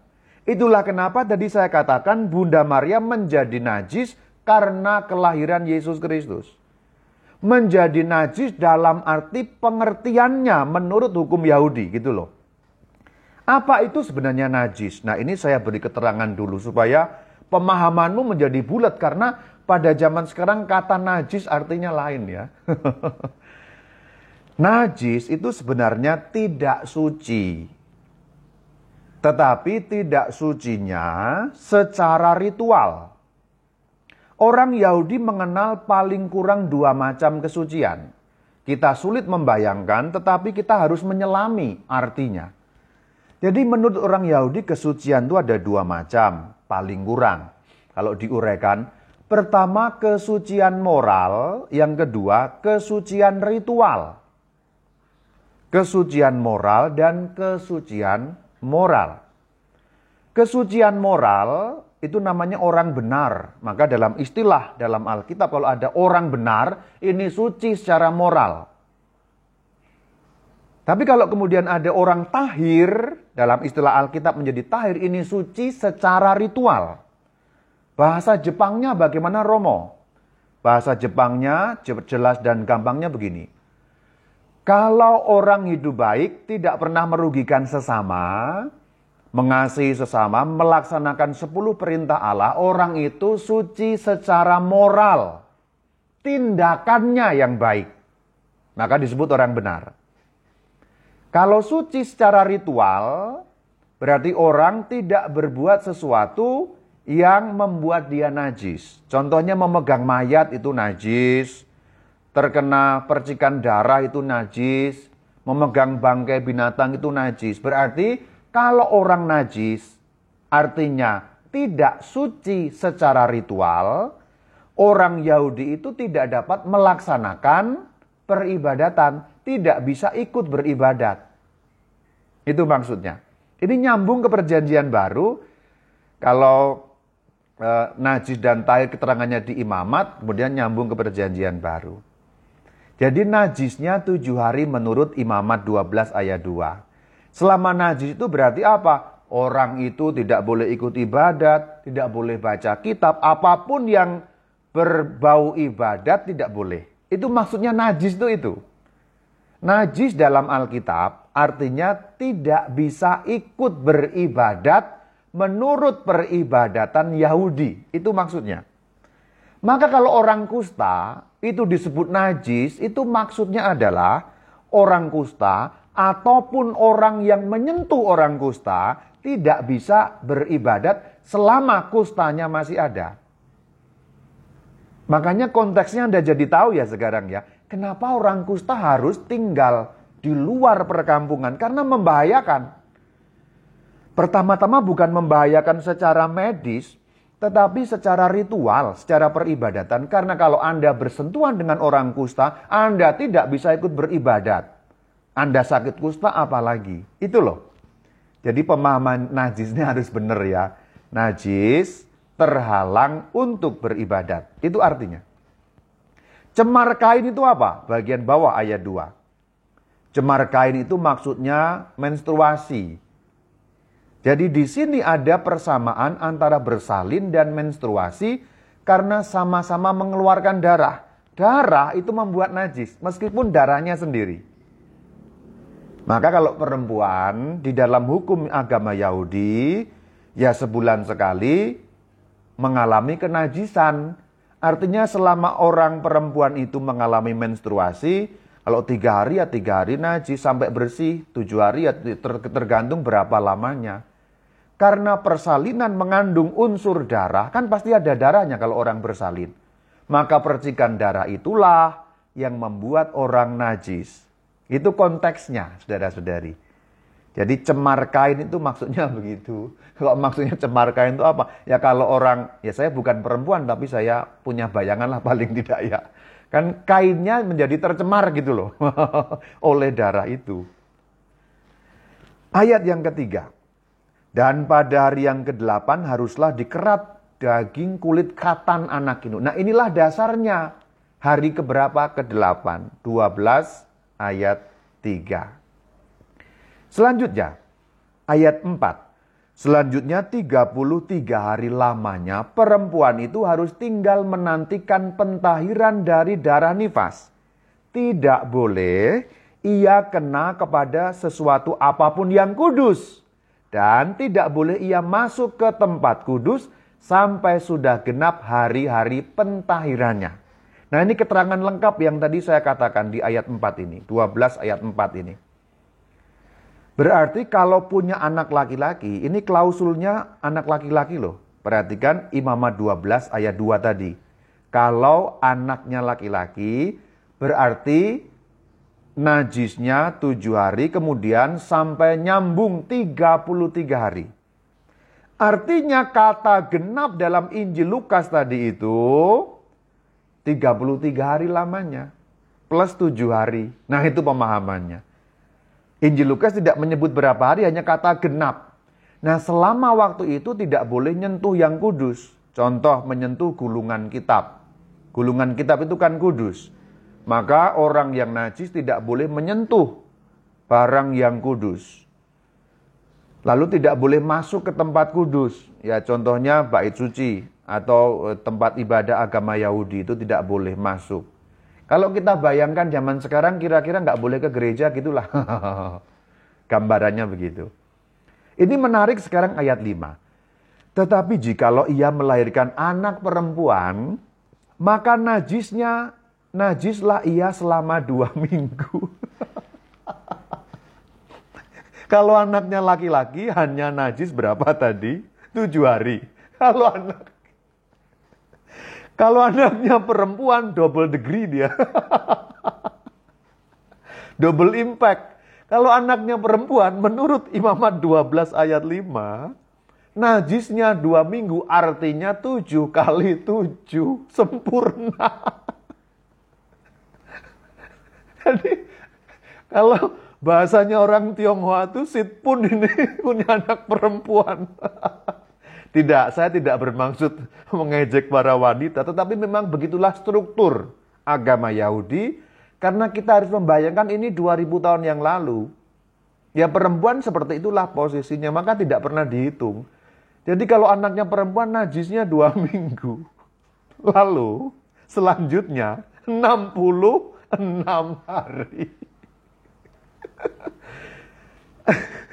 Itulah kenapa tadi saya katakan Bunda Maria menjadi najis karena kelahiran Yesus Kristus. Menjadi najis dalam arti pengertiannya menurut hukum Yahudi gitu loh. Apa itu sebenarnya najis? Nah ini saya beri keterangan dulu supaya pemahamanmu menjadi bulat karena pada zaman sekarang kata najis artinya lain ya. najis itu sebenarnya tidak suci. Tetapi tidak sucinya secara ritual. Orang Yahudi mengenal paling kurang dua macam kesucian. Kita sulit membayangkan, tetapi kita harus menyelami artinya. Jadi menurut orang Yahudi kesucian itu ada dua macam, paling kurang. Kalau diuraikan, pertama kesucian moral, yang kedua kesucian ritual. Kesucian moral dan kesucian moral. Kesucian moral itu namanya orang benar. Maka dalam istilah dalam Alkitab kalau ada orang benar, ini suci secara moral. Tapi kalau kemudian ada orang tahir, dalam istilah Alkitab menjadi tahir, ini suci secara ritual. Bahasa Jepangnya bagaimana Romo? Bahasa Jepangnya jelas dan gampangnya begini. Kalau orang hidup baik tidak pernah merugikan sesama, mengasihi sesama, melaksanakan sepuluh perintah Allah, orang itu suci secara moral. Tindakannya yang baik. Maka disebut orang benar. Kalau suci secara ritual, berarti orang tidak berbuat sesuatu yang membuat dia najis. Contohnya memegang mayat itu najis, terkena percikan darah itu najis, memegang bangkai binatang itu najis. Berarti kalau orang najis artinya tidak suci secara ritual, orang Yahudi itu tidak dapat melaksanakan peribadatan, tidak bisa ikut beribadat. Itu maksudnya. Ini nyambung ke perjanjian baru. Kalau e, najis dan tahir keterangannya di imamat, kemudian nyambung ke perjanjian baru. Jadi najisnya tujuh hari menurut imamat 12 ayat 2. Selama najis itu berarti apa? Orang itu tidak boleh ikut ibadat, tidak boleh baca kitab, apa pun yang berbau ibadat tidak boleh. Itu maksudnya najis itu itu. Najis dalam Alkitab artinya tidak bisa ikut beribadat menurut peribadatan Yahudi. Itu maksudnya. Maka kalau orang kusta itu disebut najis, itu maksudnya adalah orang kusta ataupun orang yang menyentuh orang kusta tidak bisa beribadat selama kustanya masih ada. Makanya konteksnya Anda jadi tahu ya sekarang ya. Kenapa orang kusta harus tinggal di luar perkampungan? Karena membahayakan. Pertama-tama bukan membahayakan secara medis, tetapi secara ritual, secara peribadatan. Karena kalau Anda bersentuhan dengan orang kusta, Anda tidak bisa ikut beribadat. Anda sakit kusta apalagi. Itu loh. Jadi pemahaman najisnya harus benar ya. Najis terhalang untuk beribadat. Itu artinya. Cemar kain itu apa? Bagian bawah ayat 2. Cemar kain itu maksudnya menstruasi. Jadi di sini ada persamaan antara bersalin dan menstruasi karena sama-sama mengeluarkan darah. Darah itu membuat najis meskipun darahnya sendiri. Maka kalau perempuan di dalam hukum agama Yahudi ya sebulan sekali mengalami kenajisan Artinya selama orang perempuan itu mengalami menstruasi, kalau tiga hari ya tiga hari najis sampai bersih, tujuh hari ya tergantung berapa lamanya. Karena persalinan mengandung unsur darah, kan pasti ada darahnya kalau orang bersalin. Maka percikan darah itulah yang membuat orang najis. Itu konteksnya, saudara-saudari. Jadi cemar kain itu maksudnya begitu. Kalau maksudnya cemar kain itu apa? Ya kalau orang, ya saya bukan perempuan tapi saya punya bayangan lah paling tidak ya. Kan kainnya menjadi tercemar gitu loh oleh darah itu. Ayat yang ketiga. Dan pada hari yang ke-8 haruslah dikerat daging kulit katan anak ini. Nah inilah dasarnya. Hari keberapa? Ke-8. 12 ayat 3. Selanjutnya, ayat 4. Selanjutnya 33 hari lamanya perempuan itu harus tinggal menantikan pentahiran dari darah nifas. Tidak boleh ia kena kepada sesuatu apa pun yang kudus. Dan tidak boleh ia masuk ke tempat kudus sampai sudah genap hari-hari pentahirannya. Nah ini keterangan lengkap yang tadi saya katakan di ayat 4 ini. 12 ayat 4 ini. Berarti kalau punya anak laki-laki, ini klausulnya anak laki-laki loh. Perhatikan imamat 12 ayat 2 tadi. Kalau anaknya laki-laki, berarti najisnya 7 hari, kemudian sampai nyambung 33 hari. Artinya kata genap dalam Injil Lukas tadi itu 33 hari lamanya. Plus 7 hari. Nah itu pemahamannya. Injil Lukas tidak menyebut berapa hari, hanya kata genap. Nah selama waktu itu tidak boleh nyentuh yang kudus. Contoh menyentuh gulungan kitab. Gulungan kitab itu kan kudus. Maka orang yang najis tidak boleh menyentuh barang yang kudus. Lalu tidak boleh masuk ke tempat kudus. Ya contohnya bait suci atau eh, tempat ibadah agama Yahudi itu tidak boleh masuk. Kalau kita bayangkan zaman sekarang kira-kira nggak boleh ke gereja gitulah. Gambarannya begitu. Ini menarik sekarang ayat 5. Tetapi jikalau ia melahirkan anak perempuan, maka najisnya, najislah ia selama dua minggu. Kalau anaknya laki-laki hanya najis berapa tadi? Tujuh hari. Kalau anak kalau anaknya perempuan double degree dia. double impact. Kalau anaknya perempuan menurut Imamat 12 ayat 5, najisnya dua minggu artinya tujuh kali tujuh sempurna. Jadi kalau Bahasanya orang Tionghoa itu sit pun ini punya anak perempuan. Tidak, saya tidak bermaksud mengejek para wanita, tetapi memang begitulah struktur agama Yahudi karena kita harus membayangkan ini 2000 tahun yang lalu. Ya perempuan seperti itulah posisinya, maka tidak pernah dihitung. Jadi kalau anaknya perempuan najisnya dua minggu. Lalu selanjutnya 66 hari.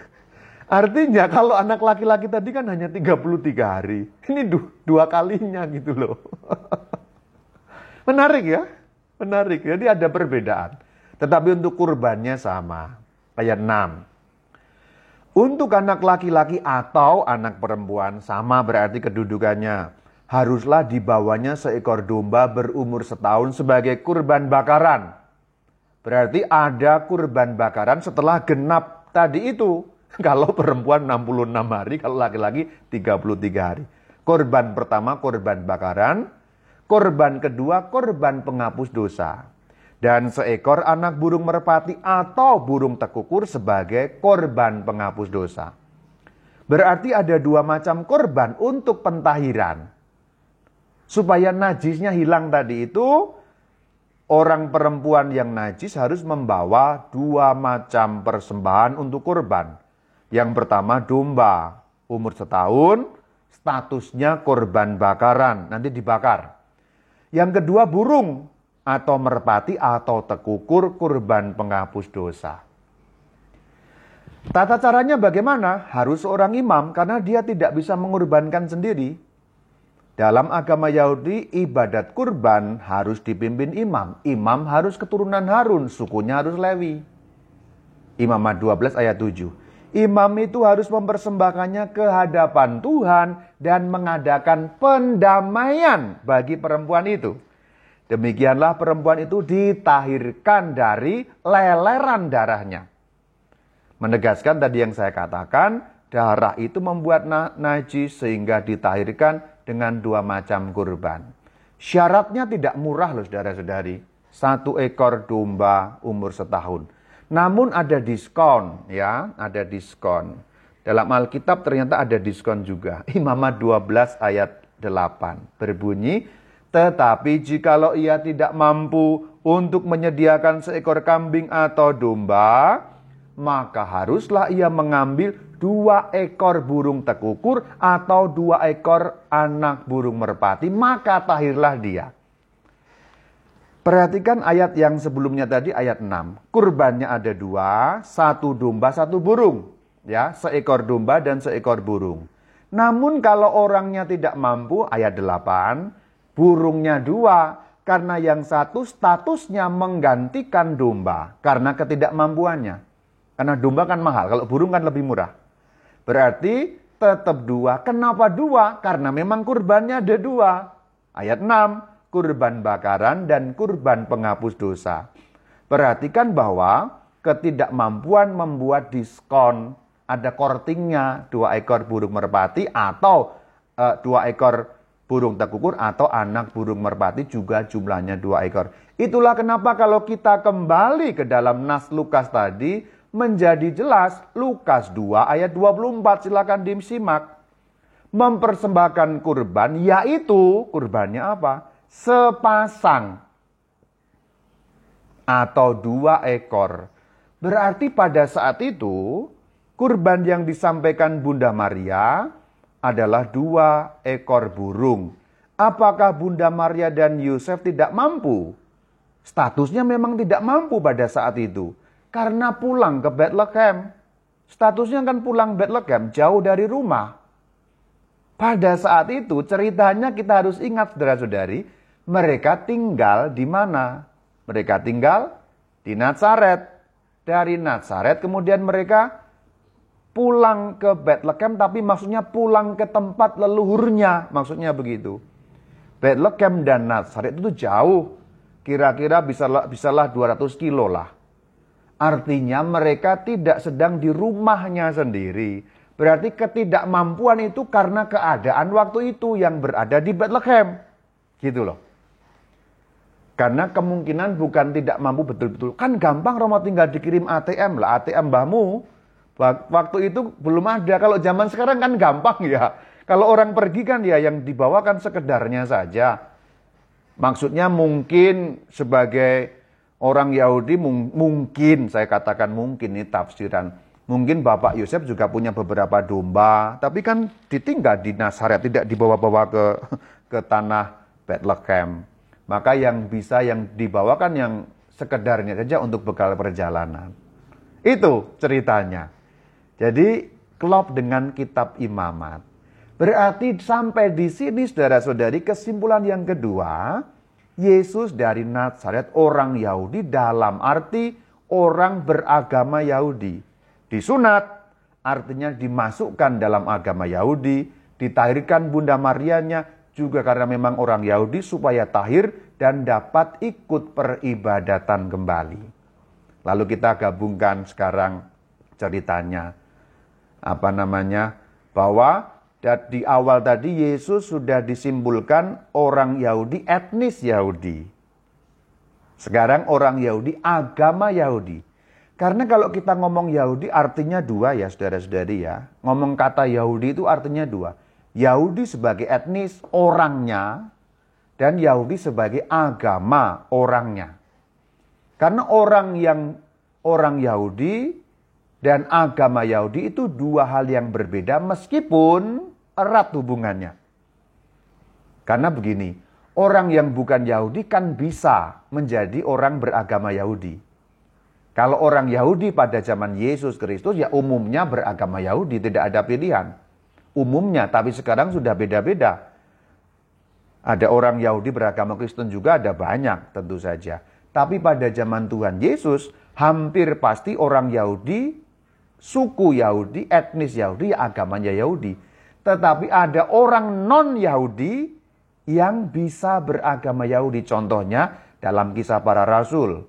Artinya kalau anak laki-laki tadi kan hanya 33 hari. Ini du dua kalinya gitu loh. Menarik ya? Menarik. Jadi ada perbedaan. Tetapi untuk kurbannya sama. Ayat 6. Untuk anak laki-laki atau anak perempuan sama berarti kedudukannya. Haruslah dibawanya seekor domba berumur setahun sebagai kurban bakaran Berarti ada kurban bakaran setelah genap tadi itu. Kalau perempuan 66 hari, kalau laki-laki 33 hari. Korban pertama korban bakaran, korban kedua korban penghapus dosa. Dan seekor anak burung merpati atau burung tekukur sebagai korban penghapus dosa. Berarti ada dua macam korban untuk pentahiran. Supaya najisnya hilang tadi itu, orang perempuan yang najis harus membawa dua macam persembahan untuk kurban. Yang pertama domba, umur setahun, statusnya korban bakaran, nanti dibakar. Yang kedua burung atau merpati atau tekukur kurban penghapus dosa. Tata caranya bagaimana? Harus seorang imam karena dia tidak bisa mengorbankan sendiri. Dalam agama Yahudi, ibadat kurban harus dipimpin imam. Imam harus keturunan Harun, sukunya harus Lewi. Imamat 12 ayat 7. Imam itu harus mempersembahkannya ke hadapan Tuhan dan mengadakan pendamaian bagi perempuan itu. Demikianlah perempuan itu ditahirkan dari leleran darahnya. Menegaskan tadi yang saya katakan, darah itu membuat najis sehingga ditahirkan dengan dua macam kurban. Syaratnya tidak murah loh saudara-saudari. Satu ekor domba umur setahun. Namun ada diskon ya, ada diskon. Dalam Alkitab ternyata ada diskon juga. Imamat 12 ayat 8 berbunyi, tetapi jikalau ia tidak mampu untuk menyediakan seekor kambing atau domba, maka haruslah ia mengambil dua ekor burung tekukur atau dua ekor anak burung merpati, maka tahirlah dia. Perhatikan ayat yang sebelumnya tadi ayat 6. Kurbannya ada dua, satu domba, satu burung. Ya, seekor domba dan seekor burung. Namun kalau orangnya tidak mampu, ayat 8, burungnya dua, karena yang satu statusnya menggantikan domba karena ketidakmampuannya. Karena domba kan mahal, kalau burung kan lebih murah. Berarti tetap dua. Kenapa dua? Karena memang kurbannya ada dua. Ayat 6, kurban bakaran dan kurban penghapus dosa. Perhatikan bahwa ketidakmampuan membuat diskon. Ada kortingnya dua ekor burung merpati atau uh, dua ekor burung tekukur atau anak burung merpati juga jumlahnya dua ekor. Itulah kenapa kalau kita kembali ke dalam Nas Lukas tadi, menjadi jelas Lukas 2 ayat 24 silakan disimak. Mempersembahkan kurban yaitu kurbannya apa? Sepasang atau dua ekor Berarti pada saat itu kurban yang disampaikan Bunda Maria adalah dua ekor burung. Apakah Bunda Maria dan Yosef tidak mampu? Statusnya memang tidak mampu pada saat itu. Karena pulang ke Bethlehem. Statusnya kan pulang Bethlehem, jauh dari rumah. Pada saat itu ceritanya kita harus ingat saudara-saudari, mereka tinggal di mana? Mereka tinggal di Nazaret. Dari Nazaret kemudian mereka pulang ke Bethlehem tapi maksudnya pulang ke tempat leluhurnya, maksudnya begitu. Bethlehem dan Nazaret itu jauh, kira-kira bisalah, bisalah 200 kilo lah. Artinya mereka tidak sedang di rumahnya sendiri. Berarti ketidakmampuan itu karena keadaan waktu itu yang berada di Bethlehem. Gitu loh. Karena kemungkinan bukan tidak mampu betul-betul. Kan gampang Romo tinggal dikirim ATM lah. ATM mbahmu Waktu itu belum ada. Kalau zaman sekarang kan gampang ya. Kalau orang pergi kan ya yang dibawakan sekedarnya saja. Maksudnya mungkin sebagai orang Yahudi mung mungkin saya katakan mungkin ini tafsiran. Mungkin Bapak Yosef juga punya beberapa domba, tapi kan ditinggal di Nazaret, tidak dibawa-bawa ke ke tanah Bethlehem. Maka yang bisa yang dibawakan yang sekedarnya saja untuk bekal perjalanan. Itu ceritanya. Jadi klop dengan kitab imamat. Berarti sampai di sini saudara-saudari kesimpulan yang kedua, Yesus dari Nazaret orang Yahudi dalam arti orang beragama Yahudi. Disunat artinya dimasukkan dalam agama Yahudi, ditahirkan Bunda Marianya juga karena memang orang Yahudi supaya tahir dan dapat ikut peribadatan kembali. Lalu kita gabungkan sekarang ceritanya apa namanya bahwa di awal tadi Yesus sudah disimbolkan orang Yahudi etnis Yahudi. Sekarang orang Yahudi agama Yahudi. Karena kalau kita ngomong Yahudi artinya dua ya saudara-saudari ya. Ngomong kata Yahudi itu artinya dua. Yahudi sebagai etnis orangnya dan Yahudi sebagai agama orangnya. Karena orang yang orang Yahudi dan agama Yahudi itu dua hal yang berbeda meskipun erat hubungannya. Karena begini, orang yang bukan Yahudi kan bisa menjadi orang beragama Yahudi. Kalau orang Yahudi pada zaman Yesus Kristus ya umumnya beragama Yahudi, tidak ada pilihan. Umumnya, tapi sekarang sudah beda-beda. Ada orang Yahudi beragama Kristen juga ada banyak tentu saja. Tapi pada zaman Tuhan Yesus, hampir pasti orang Yahudi suku Yahudi, etnis Yahudi, agamanya Yahudi. Tetapi ada orang non-Yahudi yang bisa beragama Yahudi. Contohnya dalam kisah para rasul.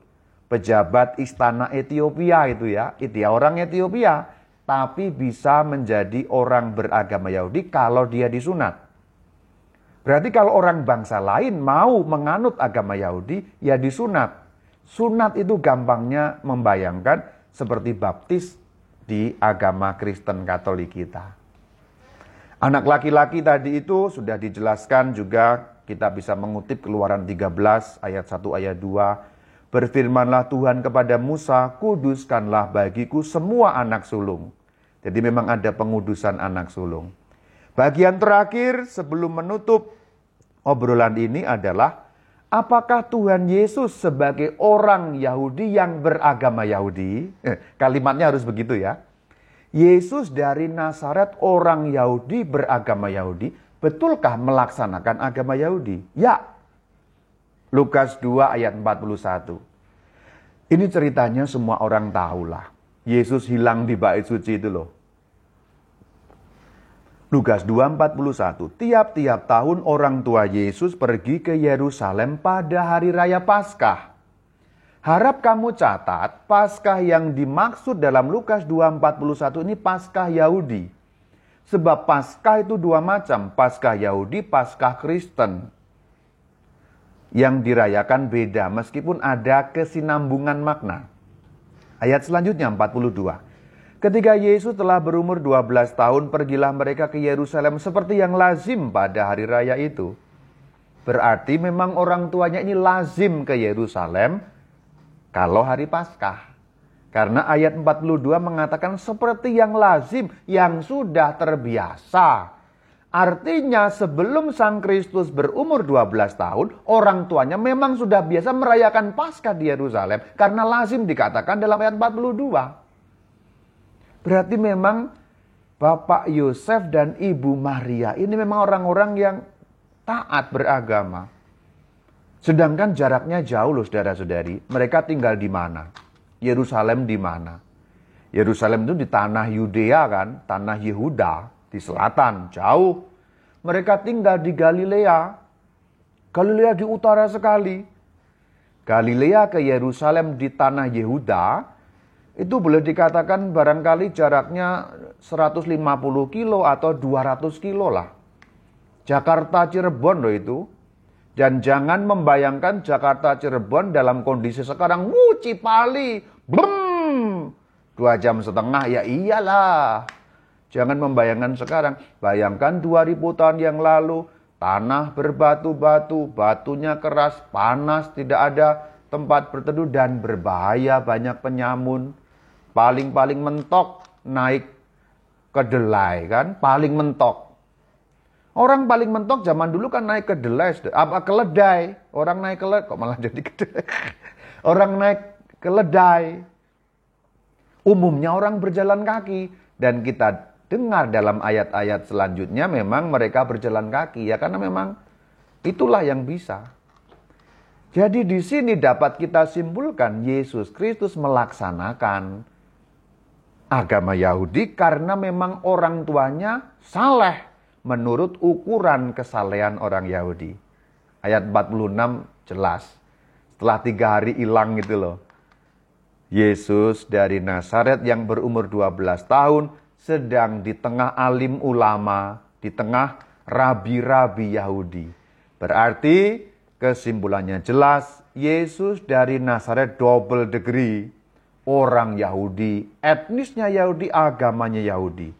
Pejabat istana Ethiopia itu ya. Itu ya orang Ethiopia. Tapi bisa menjadi orang beragama Yahudi kalau dia disunat. Berarti kalau orang bangsa lain mau menganut agama Yahudi, ya disunat. Sunat itu gampangnya membayangkan seperti baptis di agama Kristen Katolik kita. Anak laki-laki tadi itu sudah dijelaskan juga kita bisa mengutip keluaran 13 ayat 1 ayat 2. Berfirmanlah Tuhan kepada Musa, kuduskanlah bagiku semua anak sulung. Jadi memang ada pengudusan anak sulung. Bagian terakhir sebelum menutup obrolan ini adalah Apakah Tuhan Yesus sebagai orang Yahudi yang beragama Yahudi? Eh, kalimatnya harus begitu ya. Yesus dari Nazaret orang Yahudi beragama Yahudi, betulkah melaksanakan agama Yahudi? Ya. Lukas 2 ayat 41. Ini ceritanya semua orang tahulah. Yesus hilang di bait suci itu loh. Lukas 2:41. Tiap-tiap tahun orang tua Yesus pergi ke Yerusalem pada hari raya Paskah. Harap kamu catat, Paskah yang dimaksud dalam Lukas 2:41 ini Paskah Yahudi. Sebab Paskah itu dua macam, Paskah Yahudi, Paskah Kristen. Yang dirayakan beda meskipun ada kesinambungan makna. Ayat selanjutnya 42. Ketika Yesus telah berumur 12 tahun, pergilah mereka ke Yerusalem seperti yang lazim pada hari raya itu. Berarti memang orang tuanya ini lazim ke Yerusalem kalau hari Paskah. Karena ayat 42 mengatakan seperti yang lazim, yang sudah terbiasa. Artinya sebelum Sang Kristus berumur 12 tahun, orang tuanya memang sudah biasa merayakan Paskah di Yerusalem. Karena lazim dikatakan dalam ayat 42. Berarti memang Bapak Yosef dan Ibu Maria ini memang orang-orang yang taat beragama. Sedangkan jaraknya jauh loh saudara-saudari. Mereka tinggal di mana? Yerusalem di mana? Yerusalem itu di tanah Yudea kan, tanah Yehuda, di selatan, jauh. Mereka tinggal di Galilea. Galilea di utara sekali. Galilea ke Yerusalem di tanah Yehuda, itu boleh dikatakan barangkali jaraknya 150 kilo atau 200 kilo lah. Jakarta Cirebon loh itu. Dan jangan membayangkan Jakarta Cirebon dalam kondisi sekarang, wuh Cipali, blum, dua jam setengah, ya iyalah. Jangan membayangkan sekarang, bayangkan 2000 tahun yang lalu, tanah berbatu-batu, batunya keras, panas, tidak ada tempat berteduh dan berbahaya, banyak penyamun. Paling-paling mentok naik kedelai kan, paling mentok. Orang paling mentok zaman dulu kan naik ke delay, apa keledai. Orang naik ke kok malah jadi kedelai. Orang naik keledai. Umumnya orang berjalan kaki dan kita dengar dalam ayat-ayat selanjutnya memang mereka berjalan kaki ya karena memang itulah yang bisa. Jadi di sini dapat kita simpulkan Yesus Kristus melaksanakan agama Yahudi karena memang orang tuanya saleh menurut ukuran kesalehan orang Yahudi. Ayat 46 jelas. Setelah tiga hari hilang gitu loh. Yesus dari Nazaret yang berumur 12 tahun sedang di tengah alim ulama, di tengah rabi-rabi Yahudi. Berarti kesimpulannya jelas, Yesus dari Nazaret double degree. Orang Yahudi, etnisnya Yahudi, agamanya Yahudi.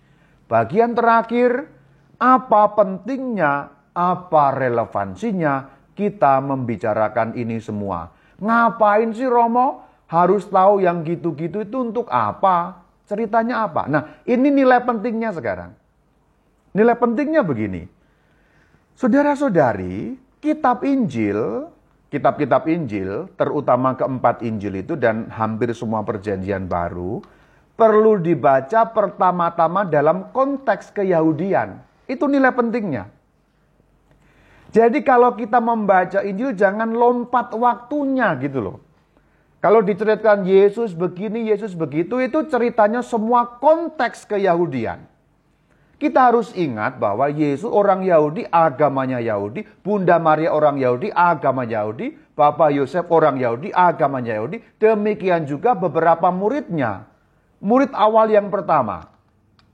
Bagian terakhir, apa pentingnya, apa relevansinya kita membicarakan ini semua? Ngapain sih Romo? Harus tahu yang gitu-gitu itu untuk apa? Ceritanya apa? Nah, ini nilai pentingnya sekarang. Nilai pentingnya begini. Saudara-saudari, kitab Injil, kitab-kitab Injil, terutama keempat Injil itu dan hampir semua perjanjian baru, perlu dibaca pertama-tama dalam konteks keyahudian. Itu nilai pentingnya. Jadi kalau kita membaca Injil jangan lompat waktunya gitu loh. Kalau diceritakan Yesus begini, Yesus begitu, itu ceritanya semua konteks keyahudian. Kita harus ingat bahwa Yesus orang Yahudi, agamanya Yahudi, Bunda Maria orang Yahudi, agama Yahudi, Bapak Yosef orang Yahudi, agamanya Yahudi, demikian juga beberapa muridnya. Murid awal yang pertama,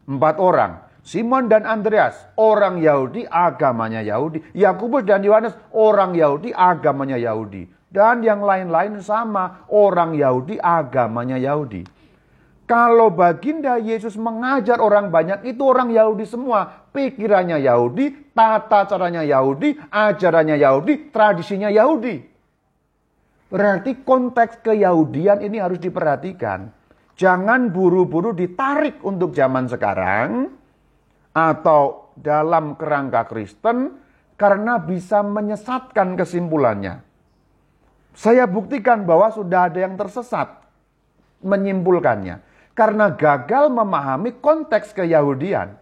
empat orang. Simon dan Andreas, orang Yahudi, agamanya Yahudi. Yakubus dan Yohanes, orang Yahudi, agamanya Yahudi. Dan yang lain-lain sama, orang Yahudi, agamanya Yahudi. Kalau baginda Yesus mengajar orang banyak, itu orang Yahudi semua. Pikirannya Yahudi, tata caranya Yahudi, ajarannya Yahudi, tradisinya Yahudi. Berarti konteks keyahudian ini harus diperhatikan. Jangan buru-buru ditarik untuk zaman sekarang atau dalam kerangka Kristen karena bisa menyesatkan kesimpulannya. Saya buktikan bahwa sudah ada yang tersesat menyimpulkannya karena gagal memahami konteks keyahudian.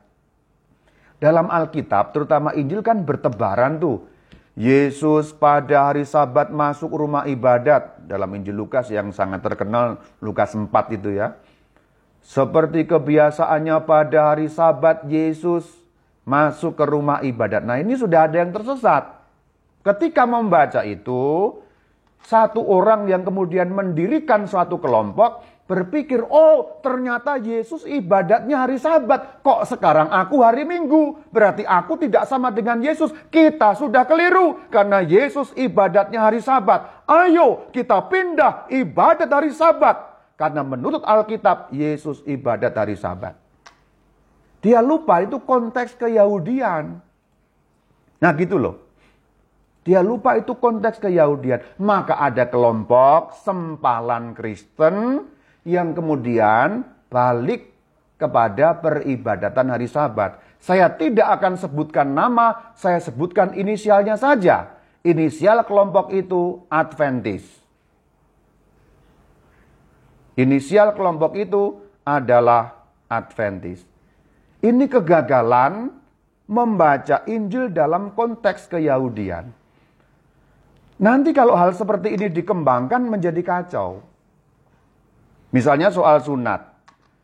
Dalam Alkitab, terutama Injil kan bertebaran tuh. Yesus pada hari sabat masuk rumah ibadat. Dalam Injil Lukas yang sangat terkenal, Lukas 4 itu ya. Seperti kebiasaannya pada hari sabat Yesus masuk ke rumah ibadat. Nah ini sudah ada yang tersesat. Ketika membaca itu, satu orang yang kemudian mendirikan suatu kelompok berpikir, oh ternyata Yesus ibadatnya hari sabat. Kok sekarang aku hari minggu? Berarti aku tidak sama dengan Yesus. Kita sudah keliru karena Yesus ibadatnya hari sabat. Ayo kita pindah ibadat hari sabat. Karena menurut Alkitab, Yesus ibadat hari sabat. Dia lupa itu konteks keyahudian. Nah gitu loh. Dia lupa itu konteks keyahudian. Maka ada kelompok sempalan Kristen yang kemudian balik kepada peribadatan hari Sabat. Saya tidak akan sebutkan nama, saya sebutkan inisialnya saja. Inisial kelompok itu Adventis. Inisial kelompok itu adalah Adventis. Ini kegagalan membaca Injil dalam konteks keyahudian. Nanti kalau hal seperti ini dikembangkan menjadi kacau. Misalnya soal sunat.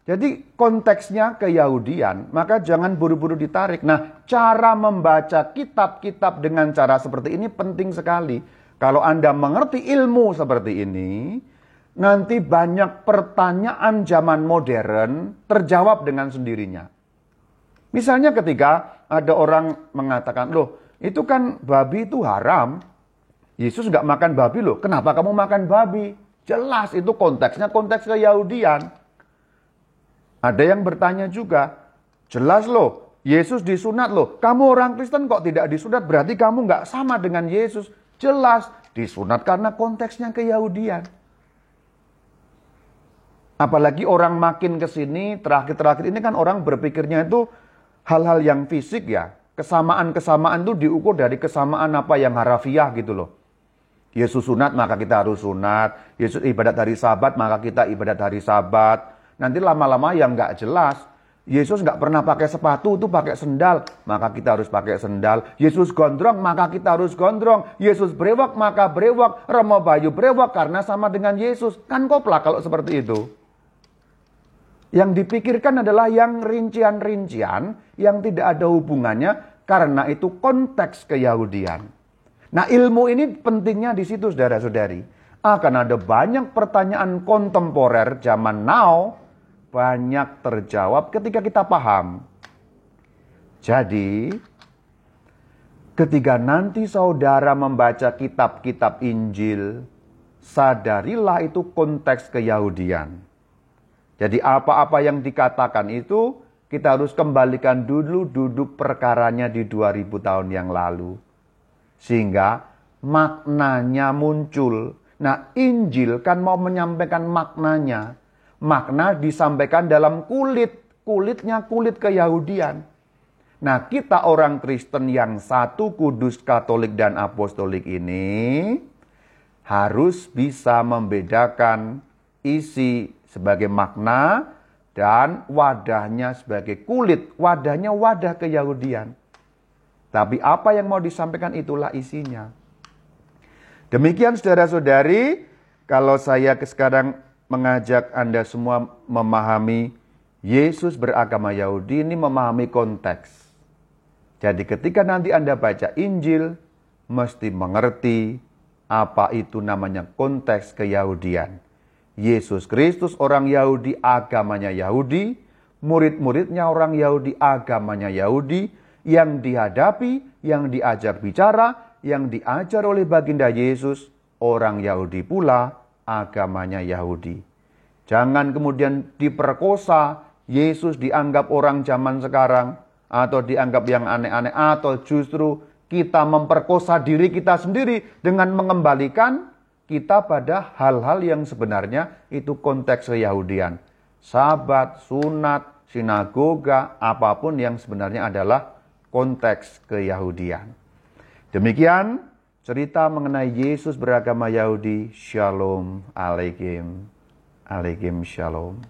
Jadi konteksnya keyahudian, maka jangan buru-buru ditarik. Nah, cara membaca kitab-kitab dengan cara seperti ini penting sekali. Kalau Anda mengerti ilmu seperti ini, nanti banyak pertanyaan zaman modern terjawab dengan sendirinya. Misalnya ketika ada orang mengatakan, loh itu kan babi itu haram. Yesus nggak makan babi loh, kenapa kamu makan babi? Jelas itu konteksnya konteks keyahudian. Ada yang bertanya juga, jelas loh, Yesus disunat loh. Kamu orang Kristen kok tidak disunat, berarti kamu nggak sama dengan Yesus. Jelas, disunat karena konteksnya keyahudian. Apalagi orang makin ke sini, terakhir-terakhir ini kan orang berpikirnya itu hal-hal yang fisik ya. Kesamaan-kesamaan itu diukur dari kesamaan apa yang harafiah gitu loh. Yesus sunat maka kita harus sunat. Yesus ibadat hari sabat maka kita ibadat hari sabat. Nanti lama-lama yang nggak jelas. Yesus nggak pernah pakai sepatu, itu pakai sendal. Maka kita harus pakai sendal. Yesus gondrong, maka kita harus gondrong. Yesus brewok, maka brewok. Romo Bayu brewok karena sama dengan Yesus. Kan koplah kalau seperti itu. Yang dipikirkan adalah yang rincian-rincian yang tidak ada hubungannya karena itu konteks keyahudian. Nah ilmu ini pentingnya di situ saudara-saudari. Akan ada banyak pertanyaan kontemporer zaman now banyak terjawab ketika kita paham. Jadi, ketika nanti saudara membaca kitab-kitab Injil, sadarilah itu konteks keyahudian. Jadi apa-apa yang dikatakan itu kita harus kembalikan dulu duduk perkaranya di 2000 tahun yang lalu. Sehingga maknanya muncul. Nah Injil kan mau menyampaikan maknanya makna disampaikan dalam kulit. Kulitnya kulit keyahudian. Nah kita orang Kristen yang satu kudus katolik dan apostolik ini harus bisa membedakan isi sebagai makna dan wadahnya sebagai kulit. Wadahnya wadah keyahudian. Tapi apa yang mau disampaikan itulah isinya. Demikian saudara-saudari, kalau saya sekarang mengajak Anda semua memahami Yesus beragama Yahudi ini memahami konteks. Jadi ketika nanti Anda baca Injil, mesti mengerti apa itu namanya konteks keyahudian. Yesus Kristus orang Yahudi, agamanya Yahudi, murid-muridnya orang Yahudi, agamanya Yahudi, yang dihadapi, yang diajak bicara, yang diajar oleh baginda Yesus, orang Yahudi pula, agamanya Yahudi. Jangan kemudian diperkosa, Yesus dianggap orang zaman sekarang, atau dianggap yang aneh-aneh, atau justru kita memperkosa diri kita sendiri dengan mengembalikan kita pada hal-hal yang sebenarnya itu konteks keyahudian. Sabat, sunat, sinagoga, apa pun yang sebenarnya adalah konteks keyahudian. Demikian Cerita mengenai Yesus beragama Yahudi, Shalom Aleichem. Aleichem Shalom.